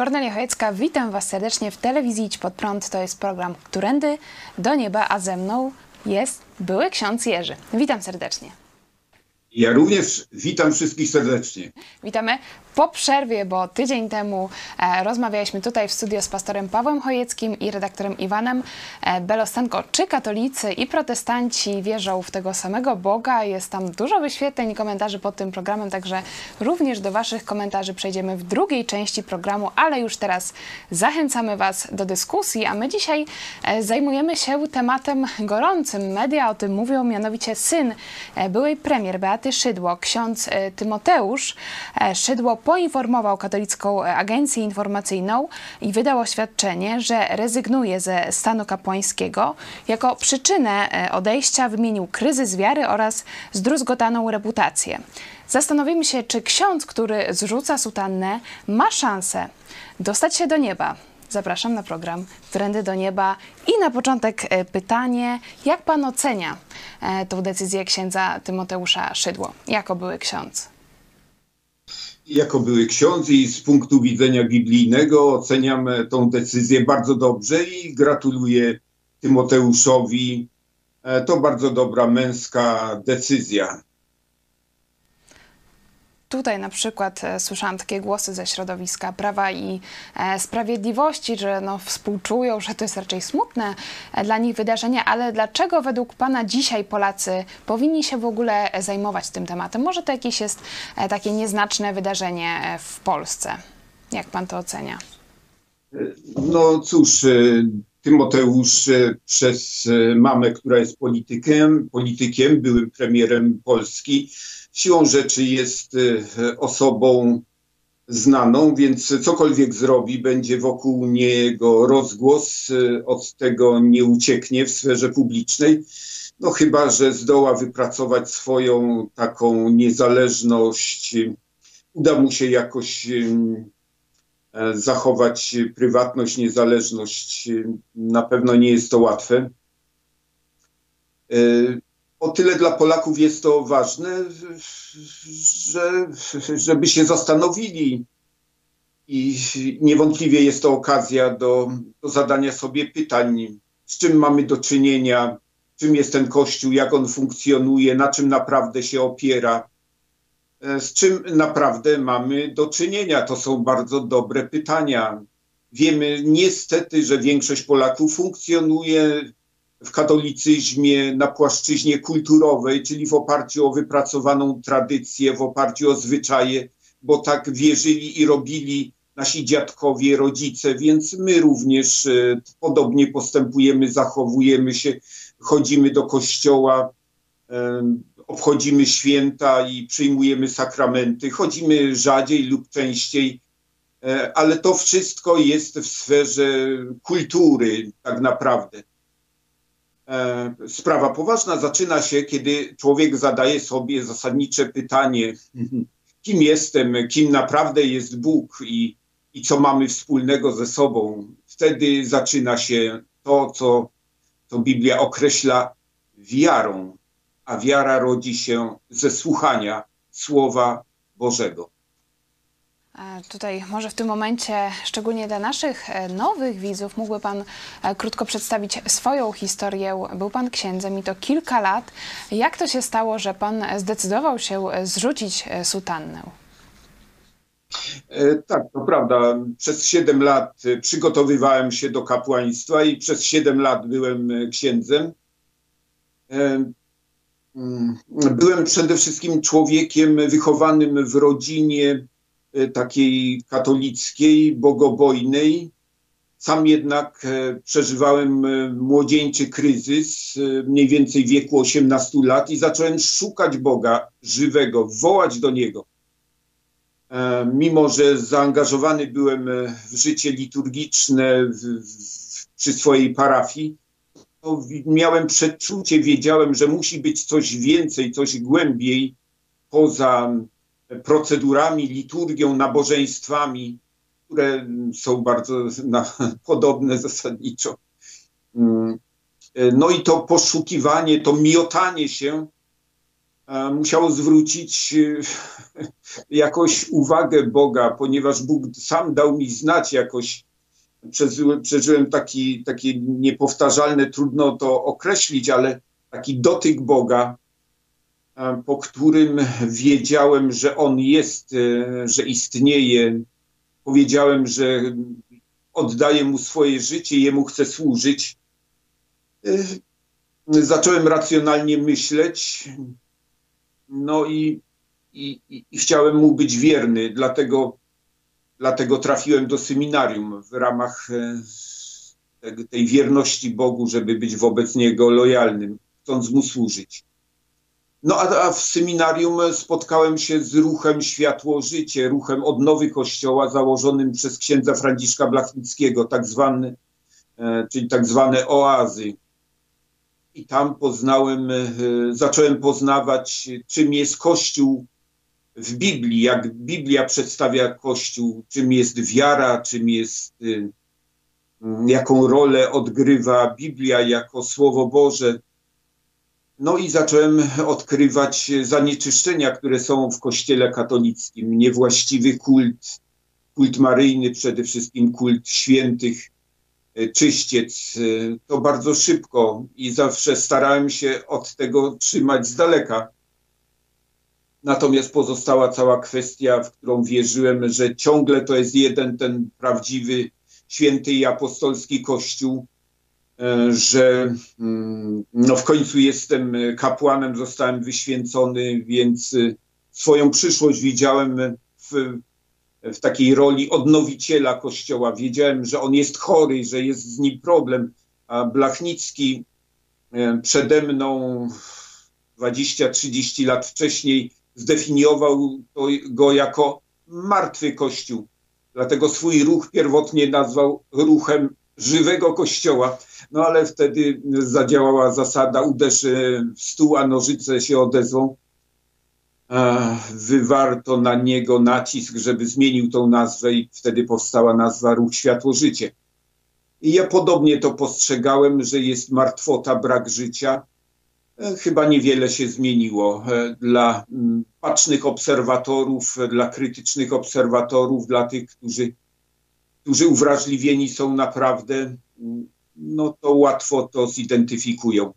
Kornelia Chojecka, witam Was serdecznie w telewizji Idź Pod Prąd. To jest program Którędy do Nieba, a ze mną jest były ksiądz Jerzy. Witam serdecznie. Ja również witam wszystkich serdecznie. Witamy po przerwie, bo tydzień temu e, rozmawialiśmy tutaj w studio z pastorem Pawłem Chojeckim i redaktorem Iwanem e, Belostenko. Czy katolicy i protestanci wierzą w tego samego Boga? Jest tam dużo wyświetleń i komentarzy pod tym programem, także również do Waszych komentarzy przejdziemy w drugiej części programu, ale już teraz zachęcamy Was do dyskusji, a my dzisiaj e, zajmujemy się tematem gorącym. Media o tym mówią, mianowicie syn byłej premier Beaty Szydło, ksiądz Tymoteusz Szydło poinformował katolicką agencję informacyjną i wydał oświadczenie, że rezygnuje ze stanu kapłańskiego. Jako przyczynę e, odejścia wymienił kryzys wiary oraz zdruzgotaną reputację. Zastanowimy się, czy ksiądz, który zrzuca sutannę, ma szansę dostać się do nieba. Zapraszam na program Trendy do Nieba. I na początek e, pytanie, jak pan ocenia e, tą decyzję księdza Tymoteusza Szydło, jako były ksiądz? Jako były ksiądz i z punktu widzenia biblijnego oceniam tą decyzję bardzo dobrze i gratuluję Tymoteuszowi. E, To bardzo dobra męska decyzja. Tutaj na przykład e, słyszałam takie głosy ze środowiska Prawa i e, Sprawiedliwości, że no, współczują, że to jest raczej smutne e, dla nich wydarzenie, ale dlaczego według Pana dzisiaj Polacy powinni się w ogóle zajmować tym tematem? Może to jakieś jest takie nieznaczne wydarzenie w Polsce? Jak Pan to ocenia? No cóż, Tymoteusz przez mamę, która jest politykiem, politykiem, byłym premierem Polski, siłą rzeczy jest e, osobą znaną, więc cokolwiek zrobi, będzie wokół niego rozgłos, e, od tego nie ucieknie w sferze publicznej. No chyba, że zdoła wypracować swoją taką niezależność, uda mu się jakoś em, e, zachować prywatność, niezależność. Na pewno nie jest to łatwe. O tyle dla Polaków jest to ważne, że, żeby się zastanowili. I niewątpliwie jest to okazja do, do zadania sobie pytań, z czym mamy do czynienia, czym jest ten Kościół, jak on funkcjonuje, na czym naprawdę się opiera, z czym naprawdę mamy do czynienia. To są bardzo dobre pytania. Wiemy niestety, że większość Polaków funkcjonuje w katolicyzmie na płaszczyźnie kulturowej, czyli w oparciu o wypracowaną tradycję, w oparciu o zwyczaje, bo tak wierzyli i robili nasi dziadkowie, rodzice, więc my również e, podobnie postępujemy, zachowujemy się, chodzimy do kościoła, e, obchodzimy święta i przyjmujemy sakramenty, chodzimy rzadziej lub częściej, e, ale to wszystko jest w sferze kultury tak naprawdę. E, Sprawa poważna zaczyna się, kiedy człowiek zadaje sobie zasadnicze pytanie, kim jestem, kim naprawdę jest Bóg i, i co mamy wspólnego ze sobą. Wtedy zaczyna się to, co, co Biblia określa wiarą, a wiara rodzi się ze słuchania Słowa Bożego. Tutaj może w tym momencie, szczególnie dla naszych e, nowych widzów, mógłby Pan e, krótko przedstawić swoją historię. Był Pan księdzem i to kilka lat. Jak to się stało, że Pan zdecydował się e, zrzucić sutannę? Tak, to prawda. Przez 7 lat przygotowywałem się do kapłaństwa i przez 7 lat byłem księdzem. Mm, Byłem przede wszystkim człowiekiem wychowanym w rodzinie takiej katolickiej, bogobojnej. Sam jednak e, przeżywałem e, młodzieńczy kryzys, e, mniej więcej wieku 18 lat, i zacząłem szukać Boga żywego, wołać do Niego. Mimo, że zaangażowany byłem w życie liturgiczne w, w, przy swojej parafii, miałem przeczucie, wiedziałem, że musi być coś więcej, coś głębiej poza procedurami, liturgią, nabożeństwami które są bardzo na, podobne zasadniczo. Mm. No i to poszukiwanie, to miotanie się e, musiało zwrócić e, jakoś uwagę Boga, ponieważ Bóg sam dał mi znać jakoś. Przeżyłem, przeżyłem taki, takie niepowtarzalne, trudno to określić, ale taki dotyk Boga, po którym wiedziałem, że On jest, że istnieje, powiedziałem, że oddaję mu swoje życie, jemu chcę służyć. Y, zacząłem racjonalnie myśleć, no i, i, i chciałem mu być wierny, dlatego, dlatego trafiłem do seminarium w ramach e, tej wierności Bogu, żeby być wobec Niego lojalnym, chcąc Mu służyć. No a, a, w seminarium spotkałem się z ruchem Światło Życie, ruchem odnowy Kościoła założonym przez księdza Franciszka Blachnickiego, tak zwany, e, czyli tak zwane oazy. I tam poznałem, e, zacząłem poznawać, czym jest Kościół w Biblii, jak Biblia przedstawia Kościół, czym jest wiara, czym jest, e, jaką rolę odgrywa Biblia jako Słowo Boże no i zacząłem odkrywać zanieczyszczenia, które są w kościele katolickim. Niewłaściwy kult, kult maryjny, przede wszystkim kult świętych, e, czyściec. E, to bardzo szybko i zawsze starałem się od tego trzymać z daleka. Natomiast pozostała cała kwestia, w którą wierzyłem, że ciągle to jest jeden ten prawdziwy, święty i apostolski Kościół, że mm, no w końcu jestem kapłanem, zostałem wyświęcony, więc e, swoją przyszłość widziałem w, w takiej roli odnowiciela Kościoła. Wiedziałem, że on jest chory, że jest z nim problem, a Blachnicki e, przede mną 20-30 lat wcześniej zdefiniował go jako martwy Kościół. Dlatego swój ruch pierwotnie nazwał ruchem żywego kościoła. No ale wtedy zadziałała zasada uderz w stół, a nożyce się odezwą. Wywarto na niego nacisk, żeby zmienił tą nazwę i wtedy powstała nazwa Ruch Światło Życie. I ja podobnie to postrzegałem, że jest martwota, brak życia. E, chyba niewiele się zmieniło e, dla mm, pacznych obserwatorów, dla krytycznych obserwatorów, dla tych, którzy którzy uwrażliwieni są naprawdę, no to łatwo to zidentyfikują.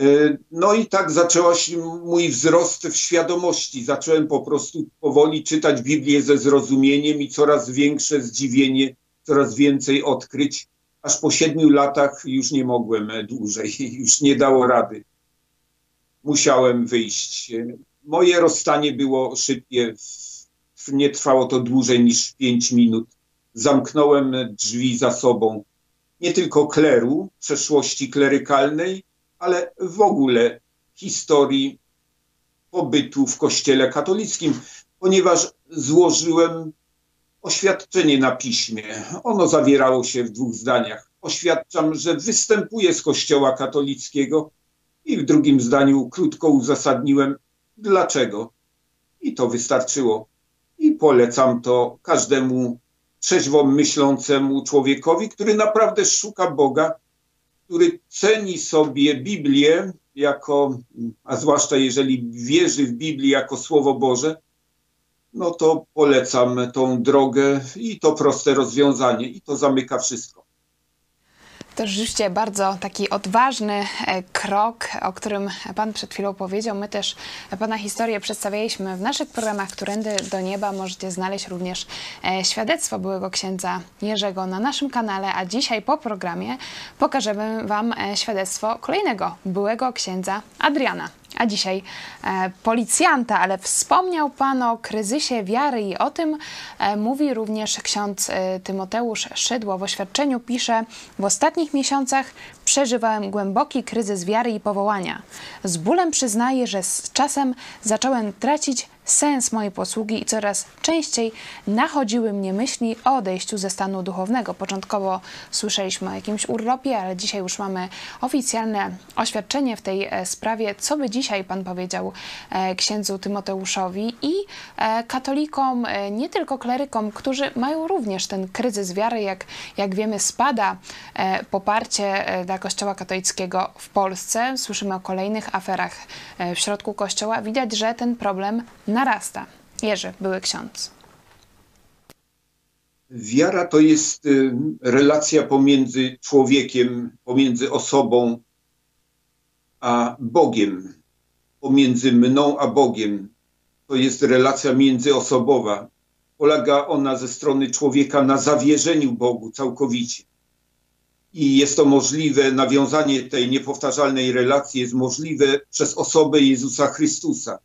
E, no i tak zaczęła się mój wzrost w świadomości. Zacząłem po prostu powoli czytać Biblię ze zrozumieniem i coraz większe zdziwienie, coraz więcej odkryć. Aż po siedmiu latach już nie mogłem dłużej, już nie dało rady. Musiałem wyjść. Moje rozstanie było szybkie, nie trwało to dłużej niż pięć minut zamknąłem drzwi za sobą nie tylko kleru, przeszłości klerykalnej, ale w ogóle historii pobytu w Kościele katolickim, ponieważ złożyłem oświadczenie na piśmie. Ono zawierało się w dwóch zdaniach. Oświadczam, że występuję z Kościoła katolickiego i w drugim zdaniu krótko uzasadniłem dlaczego. I to wystarczyło. I polecam to każdemu trzeźwo myślącemu człowiekowi, który naprawdę szuka Boga, który ceni sobie Biblię jako, a zwłaszcza jeżeli wierzy w Biblię jako Słowo Boże, no to polecam tą drogę i to proste rozwiązanie i to zamyka wszystko. To rzeczywiście bardzo taki odważny e, krok, o którym Pan przed chwilą powiedział. My też Pana historię przedstawialiśmy w naszych programach Którędy do Nieba. Możecie znaleźć również e, świadectwo byłego księdza Jerzego na naszym kanale, a dzisiaj po programie pokażemy Wam e, świadectwo kolejnego byłego księdza Adriana. A dzisiaj e, policjanta, ale wspomniał Pan o kryzysie wiary i o tym e, mówi również ksiądz e, Tymoteusz Szydło. W oświadczeniu pisze: W ostatnich miesiącach przeżywałem głęboki kryzys wiary i powołania. Z bólem przyznaję, że z czasem zacząłem tracić sens mojej posługi i coraz częściej nachodziły mnie myśli o odejściu ze stanu duchownego. Początkowo słyszeliśmy o jakimś urlopie, ale dzisiaj już mamy oficjalne oświadczenie w tej e, sprawie. Co by dzisiaj Pan powiedział e, księdzu Tymoteuszowi i e, katolikom, nie tylko klerykom, którzy mają również ten kryzys wiary, jak, jak wiemy, spada poparcie dla Kościoła katolickiego w Polsce. Słyszymy o kolejnych aferach w środku Kościoła. Widać, że ten problem narasta. Jerzy, były ksiądz. Wiara to jest y, relacja pomiędzy człowiekiem, pomiędzy osobą a Bogiem, pomiędzy mną a Bogiem. To jest relacja międzyosobowa. Polega ona ze strony człowieka na zawierzeniu Bogu całkowicie. I jest to możliwe, nawiązanie tej niepowtarzalnej relacji jest możliwe przez osobę Jezusa Chrystusa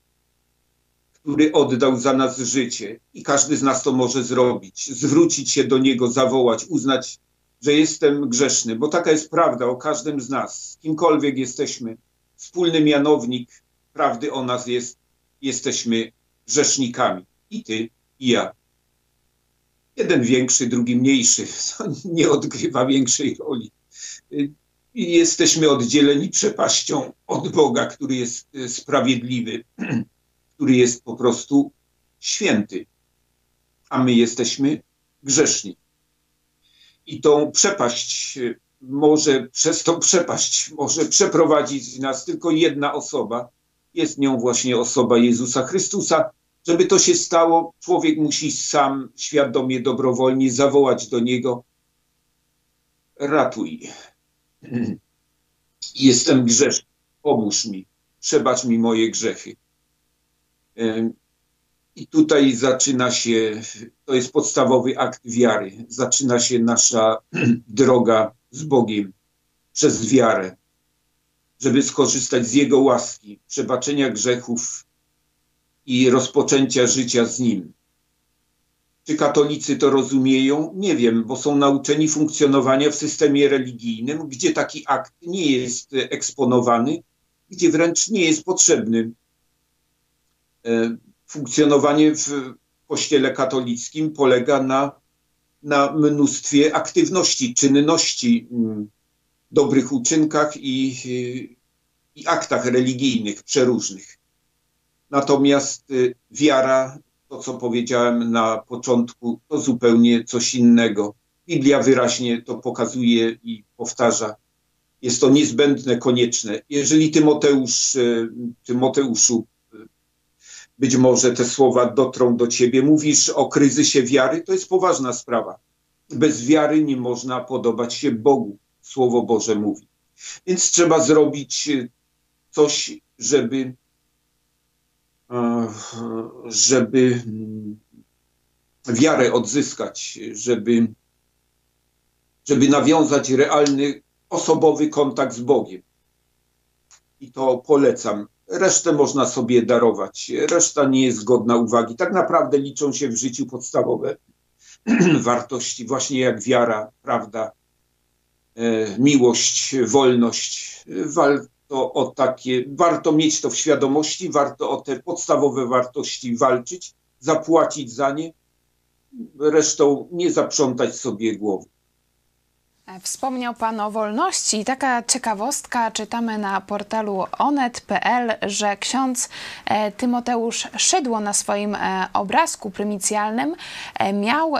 który oddał za nas życie. I każdy z nas to może zrobić. Zwrócić się do Niego, zawołać, uznać, że jestem grzeszny, bo taka jest prawda o każdym z nas. Kimkolwiek jesteśmy, wspólny mianownik prawdy o nas jest, jesteśmy grzesznikami. I ty, i ja. Jeden większy, drugi mniejszy. To nie odgrywa większej roli. Jesteśmy oddzieleni przepaścią od Boga, który jest sprawiedliwy który jest po prostu święty, a my jesteśmy grzeszni. I tą przepaść może, przez tą przepaść może przeprowadzić nas tylko jedna osoba. Jest nią właśnie osoba Jezusa Chrystusa. Żeby to się stało, człowiek musi sam świadomie, dobrowolnie zawołać do Niego ratuj. Jestem grzeszny, pomóż mi, przebacz mi moje grzechy. I tutaj zaczyna się, to jest podstawowy akt wiary, zaczyna się nasza droga z Bogiem przez wiarę, żeby skorzystać z Jego łaski, przebaczenia grzechów i rozpoczęcia życia z Nim. Czy katolicy to rozumieją? Nie wiem, bo są nauczeni funkcjonowania w systemie religijnym, gdzie taki akt nie jest eksponowany, gdzie wręcz nie jest potrzebny E, funkcjonowanie w Kościele katolickim polega na, na mnóstwie aktywności, czynności, mm, dobrych uczynkach i, i aktach religijnych przeróżnych. Natomiast y, wiara, to co powiedziałem na początku, to zupełnie coś innego. Biblia wyraźnie to pokazuje i powtarza. Jest to niezbędne, konieczne. Jeżeli Tymoteusz, Tymoteuszu być może te słowa dotrą do ciebie. Mówisz o kryzysie wiary, to jest poważna sprawa. Bez wiary nie można podobać się Bogu, Słowo Boże mówi. Więc trzeba zrobić e, coś, żeby, e, żeby mm, wiarę odzyskać, żeby, żeby nawiązać realny, osobowy kontakt z Bogiem. I to polecam Resztę można sobie darować. Reszta nie jest godna uwagi. Tak naprawdę liczą się w życiu podstawowe wartości, właśnie jak wiara, prawda, e, miłość, wolność. Warto o takie, warto mieć to w świadomości, warto o te podstawowe wartości walczyć, zapłacić za nie, resztą nie zaprzątać sobie głowy. Wspomniał Pan o wolności. Taka ciekawostka, czytamy na portalu onet.pl, że ksiądz e, Tymoteusz Szydło na swoim e, obrazku prymicjalnym e, miał,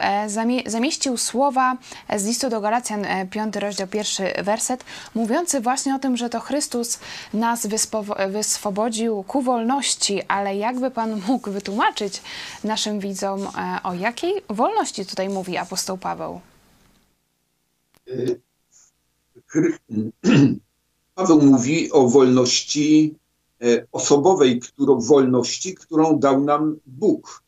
zamieścił słowa z listu do Galacjan, 5 rozdział, pierwszy werset, mówiący właśnie o tym, że to Chrystus nas wyswobodził ku wolności, ale jakby Pan mógł wytłumaczyć naszym widzom, o jakiej wolności tutaj mówi apostoł Paweł? Paweł mówi o wolności e, osobowej, którą, wolności, którą dał nam Bóg.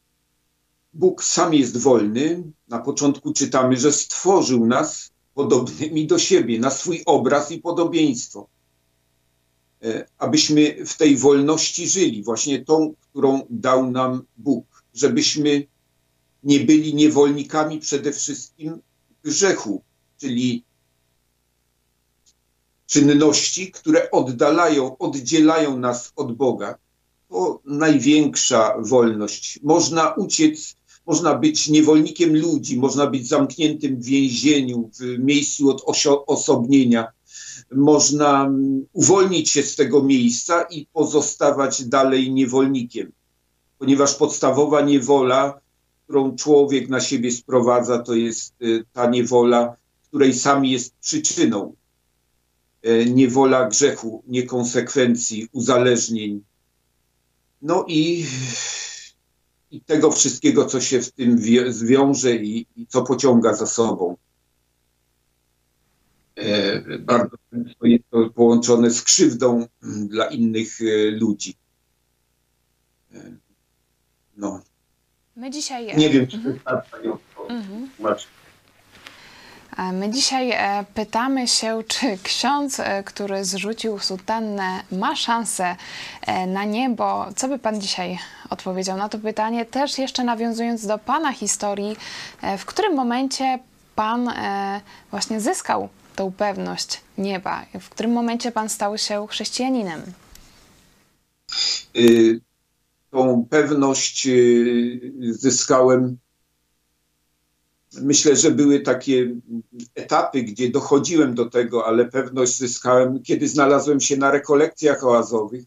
Bóg sam jest wolny. Na początku czytamy, że stworzył nas podobnymi do siebie, na swój obraz i podobieństwo. abyśmy w tej wolności żyli, właśnie tą, którą dał nam Bóg, żebyśmy nie byli niewolnikami przede wszystkim grzechu, czyli czynności, które oddalają, oddzielają nas od Boga. To największa wolność. Można uciec, można być niewolnikiem ludzi, można być zamkniętym w więzieniu, w miejscu od osobnienia. Można mm, uwolnić się z tego miejsca i pozostawać dalej niewolnikiem, ponieważ podstawowa niewola, którą człowiek na siebie sprowadza, to jest y, ta niewola, której sam jest przyczyną E, niewola grzechu, niekonsekwencji, uzależnień. No i, i tego wszystkiego, co się w tym zwiąże i, i co pociąga za sobą. E, bardzo często jest to połączone z krzywdą dla innych e, ludzi. E, no. My dzisiaj. Nie wiem, czy mhm. wystarczająco mhm. My dzisiaj e, pytamy się, czy ksiądz, e, który zrzucił sutannę, ma szansę e, na niebo. Co by Pan dzisiaj odpowiedział na to pytanie? Też jeszcze nawiązując do Pana historii, w którym momencie Pan właśnie zyskał tą pewność nieba? W którym momencie Pan stał się chrześcijaninem? Y, tą pewność y, zyskałem Myślę, że były takie etapy, gdzie dochodziłem do tego, ale pewność zyskałem, kiedy znalazłem się na rekolekcjach oazowych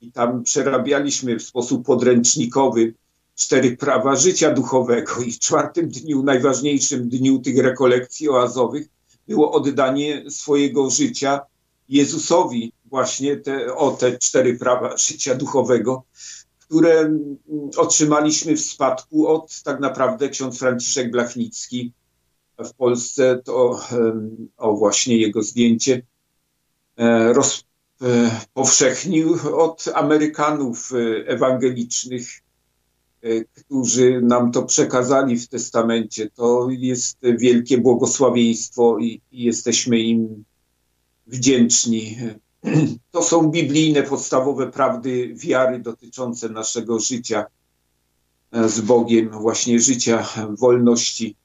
i tam przerabialiśmy w sposób podręcznikowy cztery prawa życia duchowego. I w czwartym dniu, najważniejszym dniu tych rekolekcji oazowych było oddanie swojego życia Jezusowi właśnie te, o te cztery prawa życia duchowego które mm, otrzymaliśmy w spadku od tak naprawdę ksiądz Franciszek Blachnicki w Polsce, to o właśnie jego zdjęcie e, roz, e, od Amerykanów e, ewangelicznych, którzy nam to przekazali w testamencie. To jest wielkie błogosławieństwo i jesteśmy im wdzięczni. To są biblijne, podstawowe prawdy wiary dotyczące naszego życia e, z Bogiem, właśnie życia wolności.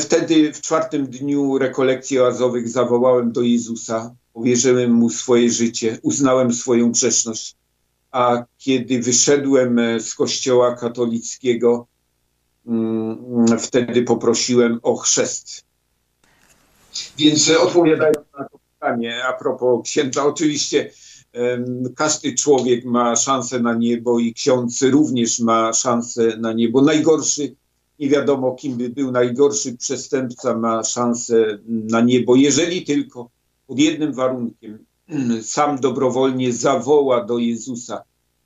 Wtedy w czwartym dniu rekolekcji oazowych zawołałem do Jezusa, powierzyłem Mu swoje życie, uznałem swoją grzeszność. A kiedy wyszedłem e, z kościoła katolickiego, mm, wtedy poprosiłem o chrzest. Więc e, odpowiadając na to pytanie a propos księdza. Oczywiście każdy człowiek ma szansę na niebo i ksiądz również ma szansę na niebo. Najgorszy, nie wiadomo kim by był, najgorszy przestępca ma szansę na niebo, jeżeli tylko pod jednym warunkiem sam dobrowolnie zawoła do Jezusa,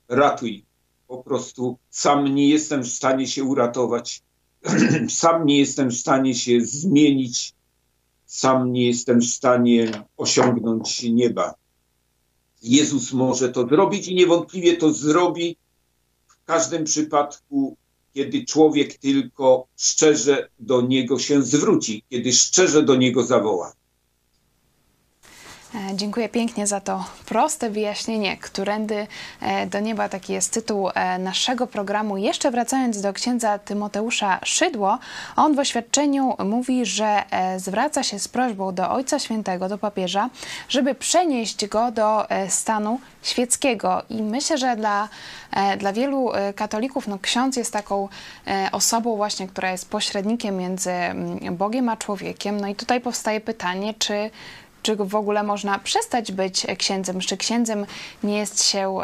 ratuj. Po prostu sam nie jestem w stanie się uratować, sam nie jestem w stanie się zmienić, sam nie jestem w stanie osiągnąć nieba. Jezus może to zrobić i niewątpliwie to zrobi w każdym przypadku, kiedy człowiek tylko szczerze do Niego się zwróci, kiedy szczerze do Niego zawoła. E, dziękuję pięknie za to proste wyjaśnienie, którędy e, do nieba, taki jest tytuł e, naszego programu. Jeszcze wracając do księdza Tymoteusza Szydło, on w oświadczeniu mówi, że zwraca się z prośbą do Ojca Świętego, do papieża, żeby przenieść go do stanu świeckiego. I myślę, że dla, dla wielu katolików no, ksiądz jest taką osobą właśnie, która jest pośrednikiem między mm, Bogiem a człowiekiem. No i tutaj powstaje pytanie, czy czy w ogóle można przestać być księdzem, czy księdzem nie jest się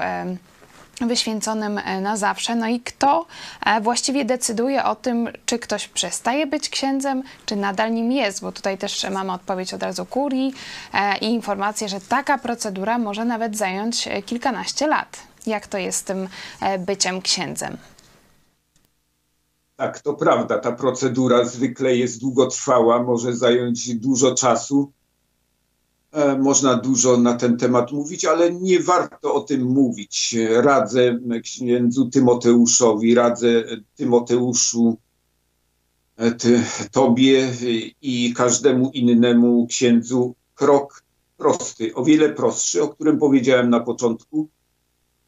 wyświęconym e, na zawsze. No i kto e, właściwie decyduje o tym, czy ktoś przestaje być księdzem, czy nadal nim jest, bo tutaj też mamy odpowiedź od razu kurii e, i informację, że taka procedura może nawet zająć kilkanaście lat. Jak to jest z tym byciem księdzem? Tak, to prawda. Ta procedura zwykle jest długotrwała, może zająć dużo czasu. E, można dużo na ten temat mówić, ale nie warto o tym mówić. Radzę księdzu Tymoteuszowi, radzę Tymoteuszu, e, ty, tobie i każdemu innemu księdzu krok prosty, o wiele prostszy, o którym powiedziałem na początku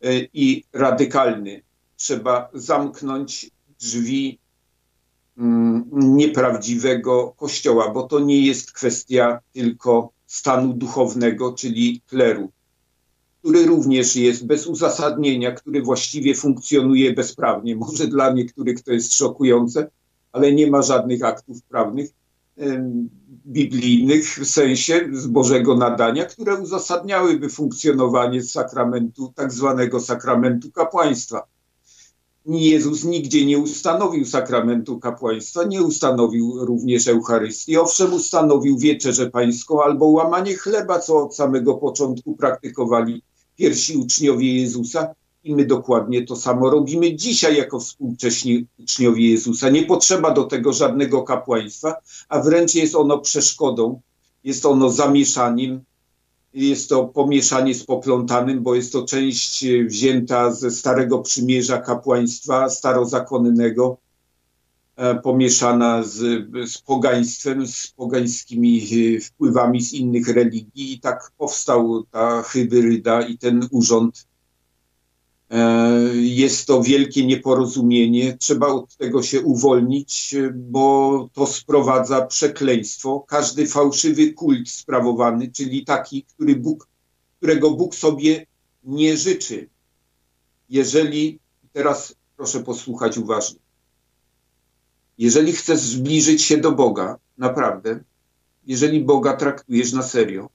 e, i radykalny. Trzeba zamknąć drzwi mm, nieprawdziwego kościoła, bo to nie jest kwestia tylko stanu duchownego, czyli kleru, który również jest bez uzasadnienia, który właściwie funkcjonuje bezprawnie. Może dla niektórych to jest szokujące, ale nie ma żadnych aktów prawnych biblijnych w sensie z Bożego nadania, które uzasadniałyby funkcjonowanie sakramentu, tak zwanego sakramentu kapłaństwa. Jezus nigdzie nie ustanowił sakramentu kapłaństwa, nie ustanowił również Eucharystii. Owszem, ustanowił wieczerzę pańską albo łamanie chleba, co od samego początku praktykowali pierwsi uczniowie Jezusa. I my dokładnie to samo robimy dzisiaj jako współcześni uczniowie Jezusa. Nie potrzeba do tego żadnego kapłaństwa, a wręcz jest ono przeszkodą, jest ono zamieszaniem, jest to pomieszanie z poplątanym, bo jest to część wzięta ze Starego Przymierza kapłaństwa starozakonnego, e, pomieszana z, z pogaństwem, z pogańskimi e, wpływami z innych religii. I tak powstał ta hybryda i ten urząd E, jest to wielkie nieporozumienie. Trzeba od tego się uwolnić, bo to sprowadza przekleństwo. Każdy fałszywy kult sprawowany, czyli taki, który Bóg, którego Bóg sobie nie życzy. Jeżeli, teraz proszę posłuchać uważnie, jeżeli chcesz zbliżyć się do Boga, naprawdę, jeżeli Boga traktujesz na serio,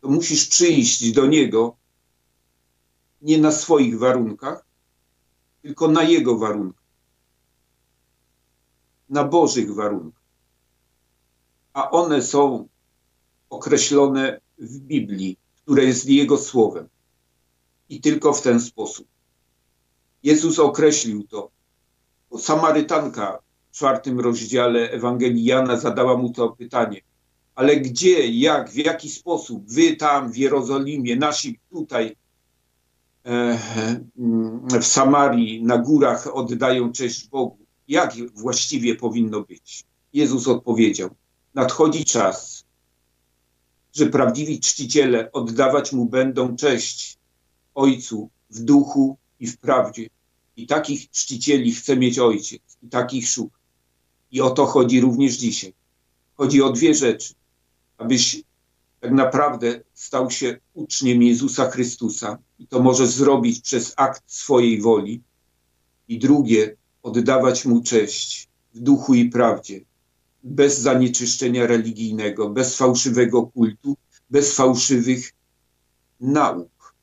to musisz przyjść do Niego nie na swoich warunkach, tylko na Jego warunkach. Na Bożych warunkach. A one są określone w Biblii, które jest Jego słowem. I tylko w ten sposób. Jezus określił to. Samarytanka w czwartym rozdziale Ewangelii Jana zadała mu to pytanie. Ale gdzie, jak, w jaki sposób wy tam w Jerozolimie, nasi tutaj w Samarii na górach oddają cześć Bogu. Jak właściwie powinno być? Jezus odpowiedział: Nadchodzi czas, że prawdziwi czciciele oddawać mu będą cześć Ojcu w duchu i w prawdzie. I takich czcicieli chce mieć Ojciec, i takich szuka. I o to chodzi również dzisiaj. Chodzi o dwie rzeczy. Abyś tak naprawdę stał się uczniem Jezusa Chrystusa i to może zrobić przez akt swojej woli. I drugie, oddawać Mu cześć w duchu i prawdzie, bez zanieczyszczenia religijnego, bez fałszywego kultu, bez fałszywych nauk,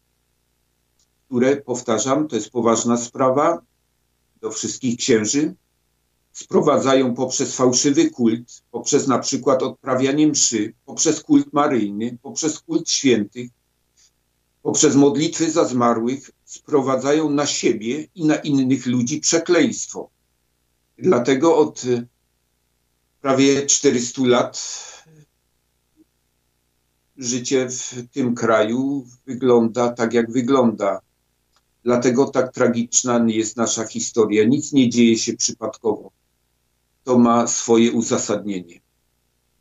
które, powtarzam, to jest poważna sprawa do wszystkich księży, sprowadzają poprzez fałszywy kult, poprzez na przykład odprawianie mszy, poprzez kult maryjny, poprzez kult świętych, poprzez modlitwy za zmarłych, sprowadzają na siebie i na innych ludzi przekleństwo. Dlatego od prawie 400 lat życie w tym kraju wygląda tak, jak wygląda. Dlatego tak tragiczna jest nasza historia. Nic nie dzieje się przypadkowo to ma swoje uzasadnienie.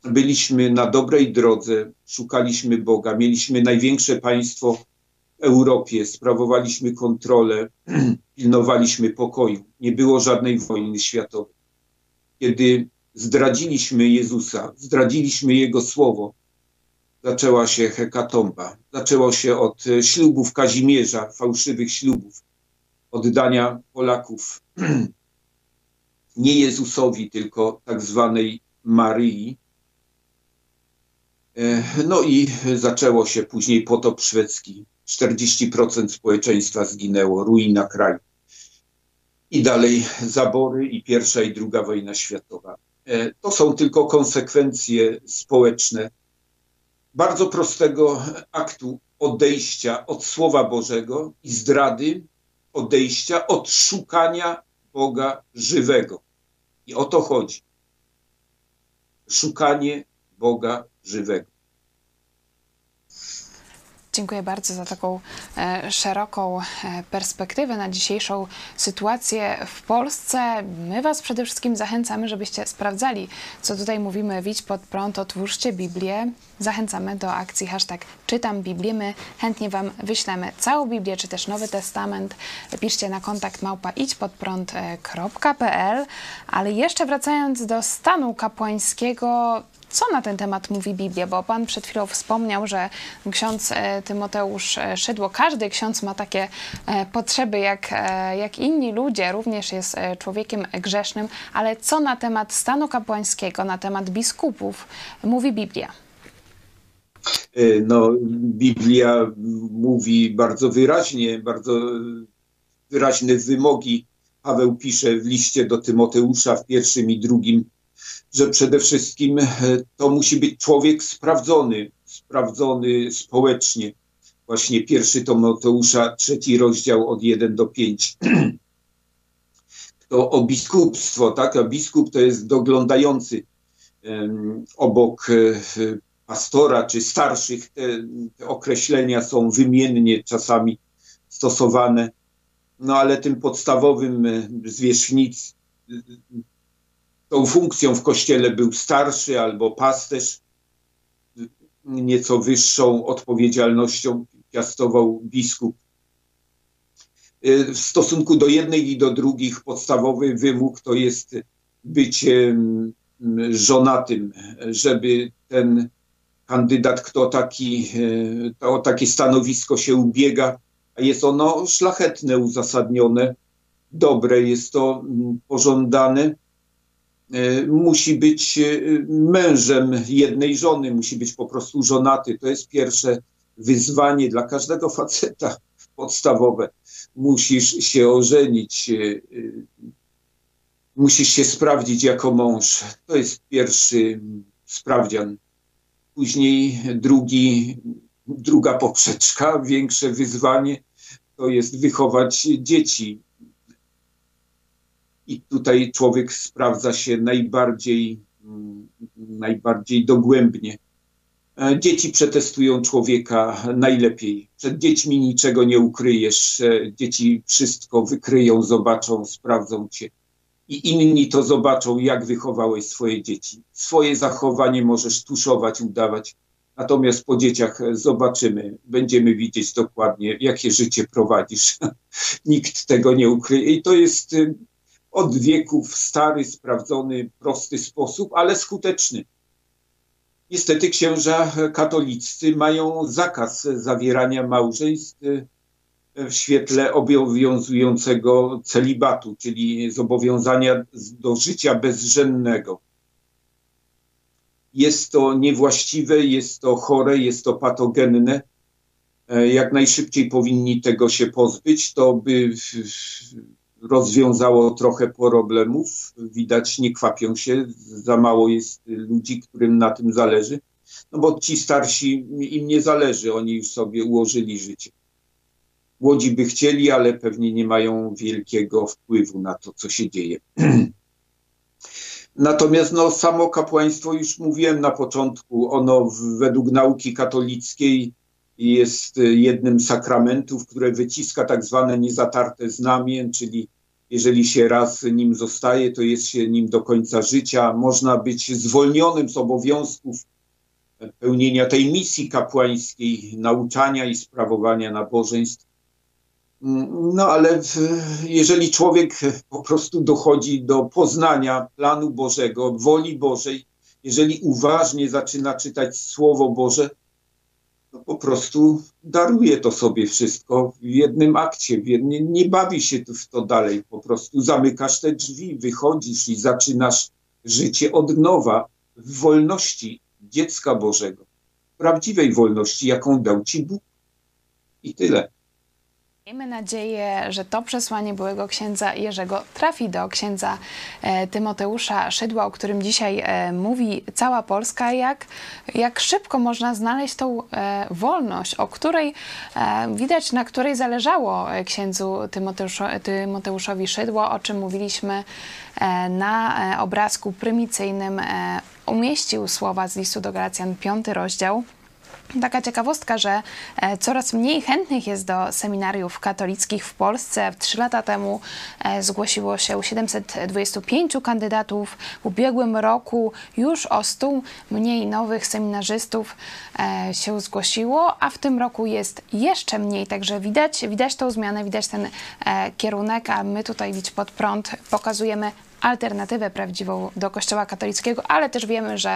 Byliśmy na dobrej drodze, szukaliśmy Boga, mieliśmy największe państwo w Europie, sprawowaliśmy kontrolę, pilnowaliśmy pokoju, nie było żadnej wojny światowej. Kiedy zdradziliśmy Jezusa, zdradziliśmy Jego słowo, zaczęła się hekatomba. Zaczęło się od ślubów Kazimierza, fałszywych ślubów, oddania Polaków nie Jezusowi, tylko tak zwanej Maryi. E, no i zaczęło się później potop szwedzki. 40% społeczeństwa zginęło, ruina kraju. I dalej zabory i pierwsza i druga wojna światowa. E, to są tylko konsekwencje społeczne bardzo prostego aktu odejścia od Słowa Bożego i zdrady, odejścia od szukania Boga żywego. I o to chodzi. Szukanie Boga żywego. Dziękuję bardzo za taką e, szeroką e, perspektywę na dzisiejszą sytuację w Polsce. My Was przede wszystkim zachęcamy, żebyście sprawdzali, co tutaj mówimy. Widź pod prąd, otwórzcie Biblię. Zachęcamy do akcji hashtag czytam Biblię. My chętnie Wam wyślemy całą Biblię, czy też Nowy Testament. Piszcie na kontakt małpa idźpodprąd.pl. Ale jeszcze wracając do stanu kapłańskiego, co na ten temat mówi Biblia? Bo Pan przed chwilą wspomniał, że ksiądz e, Tymoteusz e, Szydło, każdy ksiądz ma takie e, potrzeby jak, jak inni ludzie, również jest człowiekiem grzesznym, ale co na temat stanu kapłańskiego, na temat biskupów mówi Biblia? No, Biblia mówi bardzo wyraźnie, bardzo wyraźne wymogi. Paweł pisze w liście do Tymoteusza w pierwszym i drugim że przede wszystkim e, to musi być człowiek sprawdzony, sprawdzony społecznie. Właśnie pierwszy Tomoteusza, trzeci rozdział od 1 do 5. To o biskupstwo, tak? A biskup to jest doglądający um, obok e, pastora czy starszych. Te, te określenia są wymiennie czasami stosowane. No ale tym podstawowym e, zwierzchnic, tą funkcją w kościele był starszy albo pasterz. Nieco wyższą odpowiedzialnością piastował biskup. W stosunku do jednej i do drugich podstawowy wymóg to jest bycie mm, żonatym, żeby ten kandydat, kto taki, e, o takie stanowisko się ubiega, a jest ono szlachetne, uzasadnione, dobre, jest to mm, pożądane, musi być e, mężem jednej żony, musi być po prostu żonaty. To jest pierwsze wyzwanie dla każdego faceta podstawowe. Musisz się ożenić, e, musisz się sprawdzić jako mąż. To jest pierwszy sprawdzian. Później drugi, druga poprzeczka, większe wyzwanie to jest wychować dzieci. I tutaj człowiek sprawdza się najbardziej, mm, najbardziej dogłębnie. E, dzieci przetestują człowieka najlepiej. Przed dziećmi niczego nie ukryjesz. E, dzieci wszystko wykryją, zobaczą, sprawdzą cię. I inni to zobaczą, jak wychowałeś swoje dzieci. Swoje zachowanie możesz tuszować, udawać. Natomiast po dzieciach zobaczymy, będziemy widzieć dokładnie, jakie życie prowadzisz. Nikt tego nie ukryje. I to jest y, od wieków stary, sprawdzony, prosty sposób, ale skuteczny. Niestety księża katoliccy mają zakaz zawierania małżeństw w świetle obowiązującego celibatu, czyli zobowiązania do życia bezrzędnego. Jest to niewłaściwe, jest to chore, jest to patogenne. Jak najszybciej powinni tego się pozbyć, to by rozwiązało trochę problemów. Widać, nie kwapią się, za mało jest ludzi, którym na tym zależy. No bo ci starsi, im nie zależy, oni już sobie ułożyli życie. Młodzi by chcieli, ale pewnie nie mają wielkiego wpływu na to, co się dzieje. Natomiast no, samo kapłaństwo, już mówiłem na początku, ono według nauki katolickiej jest jednym z sakramentów, które wyciska tak zwane niezatarte znamie, czyli jeżeli się raz nim zostaje, to jest się nim do końca życia. Można być zwolnionym z obowiązków pełnienia tej misji kapłańskiej, nauczania i sprawowania nabożeństw. No ale jeżeli człowiek po prostu dochodzi do poznania planu Bożego, woli Bożej, jeżeli uważnie zaczyna czytać Słowo Boże, no po prostu daruje to sobie wszystko w jednym akcie, w jednym, nie bawi się w to dalej, po prostu zamykasz te drzwi, wychodzisz i zaczynasz życie od nowa w wolności dziecka Bożego, prawdziwej wolności, jaką dał ci Bóg. I tyle. Miejmy nadzieję, że to przesłanie byłego księdza Jerzego trafi do księdza e, Tymoteusza Szydła, o którym dzisiaj e, mówi cała Polska, jak, jak szybko można znaleźć tą e, wolność, o której widać, na której zależało księdzu Tymoteuszowi Szydło, o czym mówiliśmy na obrazku prymicyjnym. Umieścił słowa z listu do Galacjan, piąty rozdział. Taka ciekawostka, że e, coraz mniej chętnych jest do seminariów katolickich w Polsce. Trzy lata temu e, zgłosiło się 725 kandydatów. W ubiegłym roku już o 100 mniej nowych seminarzystów e, się zgłosiło, a w tym roku jest jeszcze mniej. Także widać, widać tą zmianę, widać ten kierunek, a my tutaj Widź Pod Prąd pokazujemy alternatywę prawdziwą do Kościoła katolickiego, ale też wiemy, że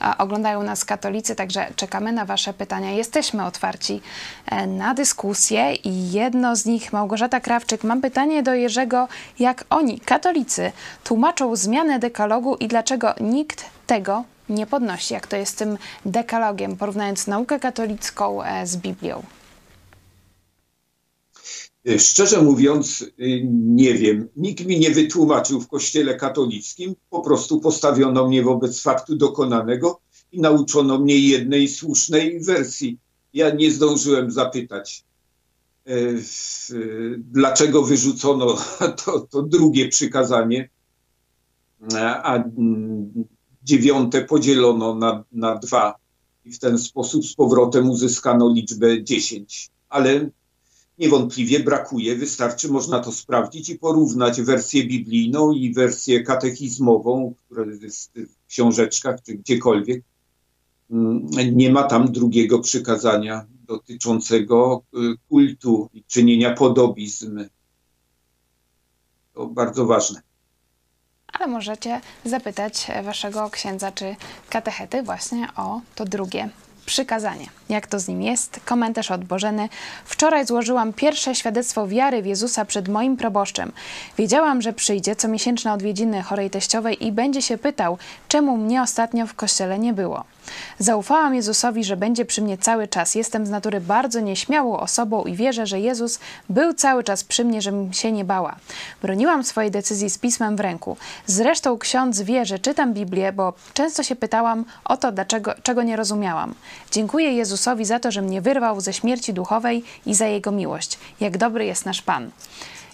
e, oglądają nas katolicy, także czekamy na Wasze pytania. Jesteśmy otwarci e, na dyskusję i jedno z nich, Małgorzata Krawczyk, mam pytanie do Jerzego, jak oni, katolicy, tłumaczą zmianę dekalogu i dlaczego nikt tego nie podnosi, jak to jest z tym dekalogiem, porównując naukę katolicką e, z Biblią. Y, Szczerze mówiąc, y, nie wiem. Nikt mi nie wytłumaczył w kościele katolickim. Po prostu postawiono mnie wobec faktu dokonanego i nauczono mnie jednej słusznej wersji. Ja nie zdążyłem zapytać, y, dlaczego wyrzucono to, to drugie przykazanie, a a, mm, dziewiąte podzielono na, na dwa i w ten sposób z powrotem uzyskano liczbę dziesięć. Ale niewątpliwie brakuje. Wystarczy, można to sprawdzić i porównać wersję biblijną i wersję katechizmową, która jest w książeczkach czy gdziekolwiek. Mm, Nie ma tam drugiego przykazania dotyczącego y, kultu i czynienia podobizm. To bardzo ważne. Ale możecie zapytać waszego księdza czy katechety właśnie o to drugie przykazanie. Jak to z nim jest? Komentarz od Bożeny. Wczoraj złożyłam pierwsze świadectwo wiary w Jezusa przed moim proboszczem. Wiedziałam, że przyjdzie comiesięczne odwiedziny chorej teściowej i będzie się pytał, czemu mnie ostatnio w kościele nie było. Zaufałam Jezusowi, że będzie przy mnie cały czas. Jestem z natury bardzo nieśmiałą osobą i wierzę, że Jezus był cały czas przy mnie, żebym się nie bała. Broniłam swojej decyzji z pismem w ręku. Zresztą ksiądz wie, że czytam Biblię, bo często się pytałam o to, dlaczego, czego nie rozumiałam. Dziękuję Jezusowi za to, że mnie wyrwał ze śmierci duchowej i za Jego miłość. Jak dobry jest nasz Pan.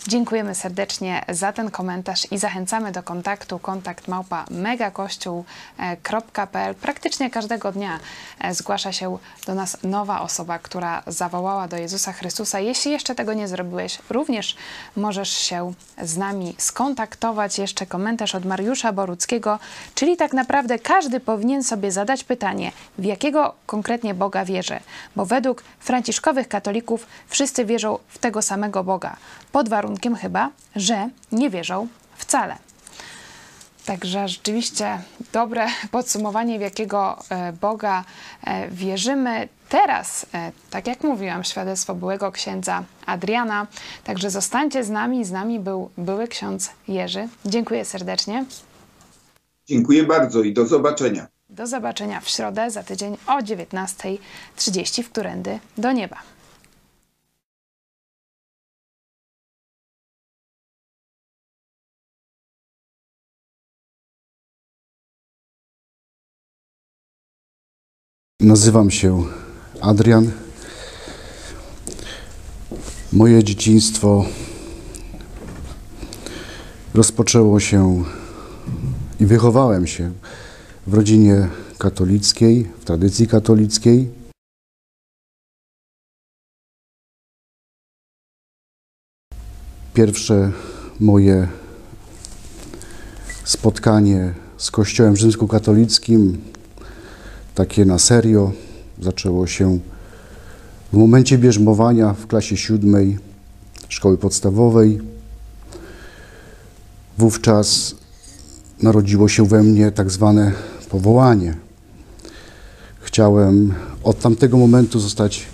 Dziękujemy serdecznie za ten komentarz i zachęcamy do kontaktu. Kontakt małpa megakościół.pl. Praktycznie każdego dnia e, zgłasza się do nas nowa osoba, która zawołała do Jezusa Chrystusa. Jeśli jeszcze tego nie zrobiłeś, również możesz się z nami skontaktować. Jeszcze komentarz od Mariusza Boruckiego, czyli tak naprawdę każdy powinien sobie zadać pytanie, w jakiego konkretnie Boga wierzy, bo według franciszkowych katolików wszyscy wierzą w tego samego Boga, pod warunkiem chyba, że nie wierzą wcale. Także rzeczywiście dobre podsumowanie, w jakiego e, Boga e, wierzymy. Teraz, e, tak jak mówiłam, świadectwo byłego księdza Adriana. Także zostańcie z nami. Z nami był były ksiądz Jerzy. Dziękuję serdecznie. Dziękuję bardzo i do zobaczenia. Do zobaczenia w środę za tydzień o 19.30 w Którędy do Nieba. Nazywam się Adrian. Moje dzieciństwo rozpoczęło się i wychowałem się w rodzinie katolickiej, w tradycji katolickiej. Pierwsze moje spotkanie z Kościołem rzymskokatolickim takie na serio. Zaczęło się w momencie bierzmowania w klasie siódmej szkoły podstawowej. Wówczas narodziło się we mnie tak zwane powołanie. Chciałem od tamtego momentu zostać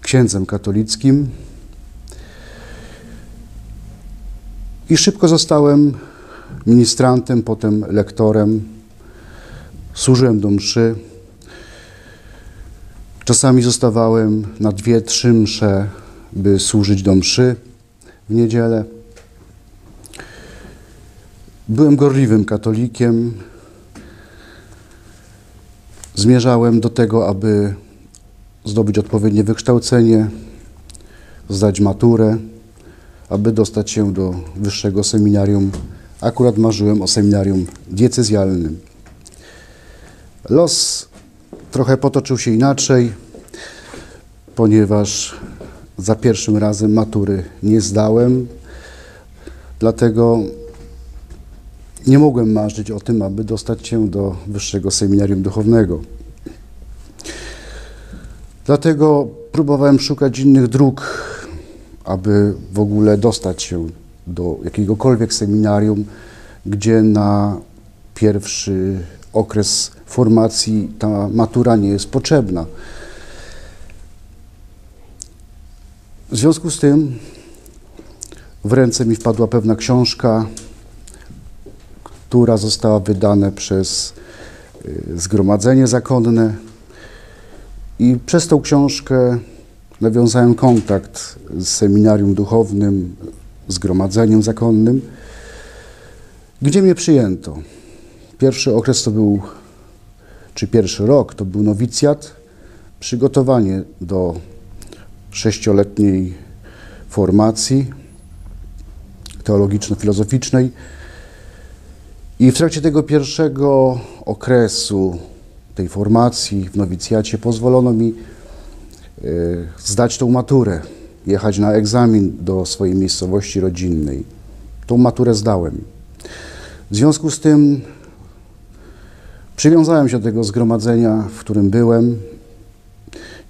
księdzem katolickim i szybko zostałem ministrantem, potem lektorem. Służyłem do mszy. Czasami zostawałem na dwie, trzy msze, by służyć do mszy w niedzielę. Byłem gorliwym katolikiem. Zmierzałem do tego, aby zdobyć odpowiednie wykształcenie, zdać maturę, aby dostać się do wyższego seminarium. Akurat marzyłem o seminarium diecezjalnym. Los trochę potoczył się inaczej. ponieważ za pierwszym razem matury nie zdałem, dlatego nie mogłem marzyć o tym, aby dostać się do Wyższego Seminarium Duchownego. Dlatego próbowałem szukać innych dróg, aby w ogóle dostać się do jakiegokolwiek seminarium, gdzie na pierwszy okres formacji ta matura nie jest potrzebna. W związku z tym w ręce mi wpadła pewna książka, która została wydana przez y, Zgromadzenie Zakonne i przez tą książkę nawiązałem kontakt z seminarium duchownym, Zgromadzeniem Zakonnym, gdzie mnie przyjęto. Pierwszy okres to był, czy pierwszy rok to był nowicjat, przygotowanie do sześcioletniej formacji teologiczno-filozoficznej. I w trakcie tego pierwszego okresu tej formacji w nowicjacie pozwolono mi e, zdać tą maturę, jechać na egzamin do swojej miejscowości rodzinnej. Tą maturę zdałem. W związku z tym przywiązałem się do tego zgromadzenia, w którym byłem.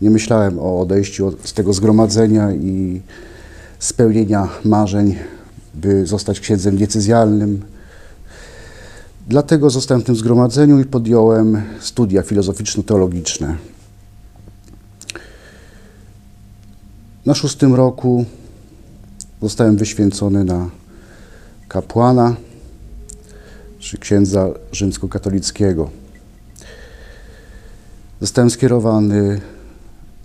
Nie myślałem o odejściu od- z tego zgromadzenia i spełnienia marzeń, by zostać księdzem decyzjalnym. Dlatego zostałem w tym zgromadzeniu i podjąłem studia filozoficzno-teologiczne. Na szóstym roku zostałem wyświęcony na kapłana, czy księdza rzymskokatolickiego. Zostałem skierowany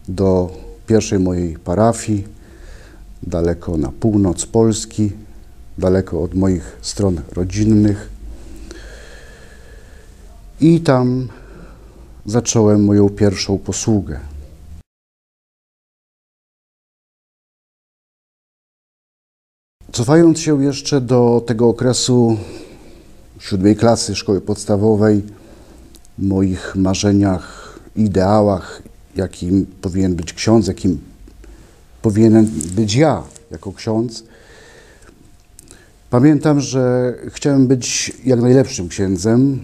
do pierwszej mojej parafii, daleko na północ Polski, daleko od moich stron rodzinnych. I tam zacząłem moją pierwszą posługę. Cofając się jeszcze do tego okresu siódmej klasy szkoły podstawowej, moich marzeniach, ideałach, jakim powinien być ksiądz, jakim powinien być ja jako ksiądz. Pamiętam, że chciałem być jak najlepszym księdzem,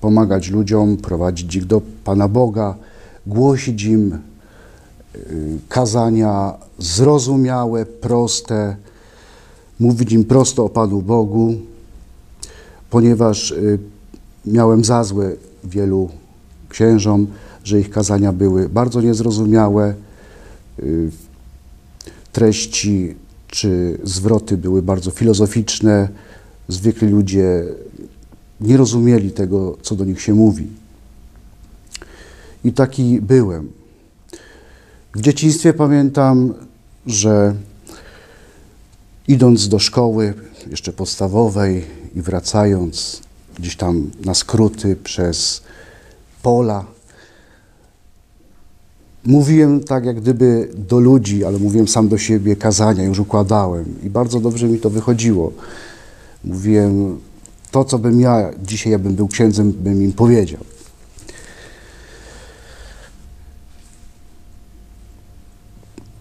pomagać ludziom, prowadzić ich do Pana Boga, głosić im y, kazania zrozumiałe, proste, mówić im prosto o Panu Bogu, ponieważ y, miałem za złe wielu księżom, że ich kazania były bardzo niezrozumiałe, y, treści czy zwroty były bardzo filozoficzne, zwykli ludzie nie rozumieli tego, co do nich się mówi. I taki byłem. W dzieciństwie pamiętam, że idąc do szkoły, jeszcze podstawowej i wracając gdzieś tam na skróty przez pola, mówiłem tak jak gdyby do ludzi, ale mówiłem sam do siebie kazania, już układałem i bardzo dobrze mi to wychodziło. Mówiłem to, co bym ja dzisiaj, jakbym był księdzem, bym im powiedział.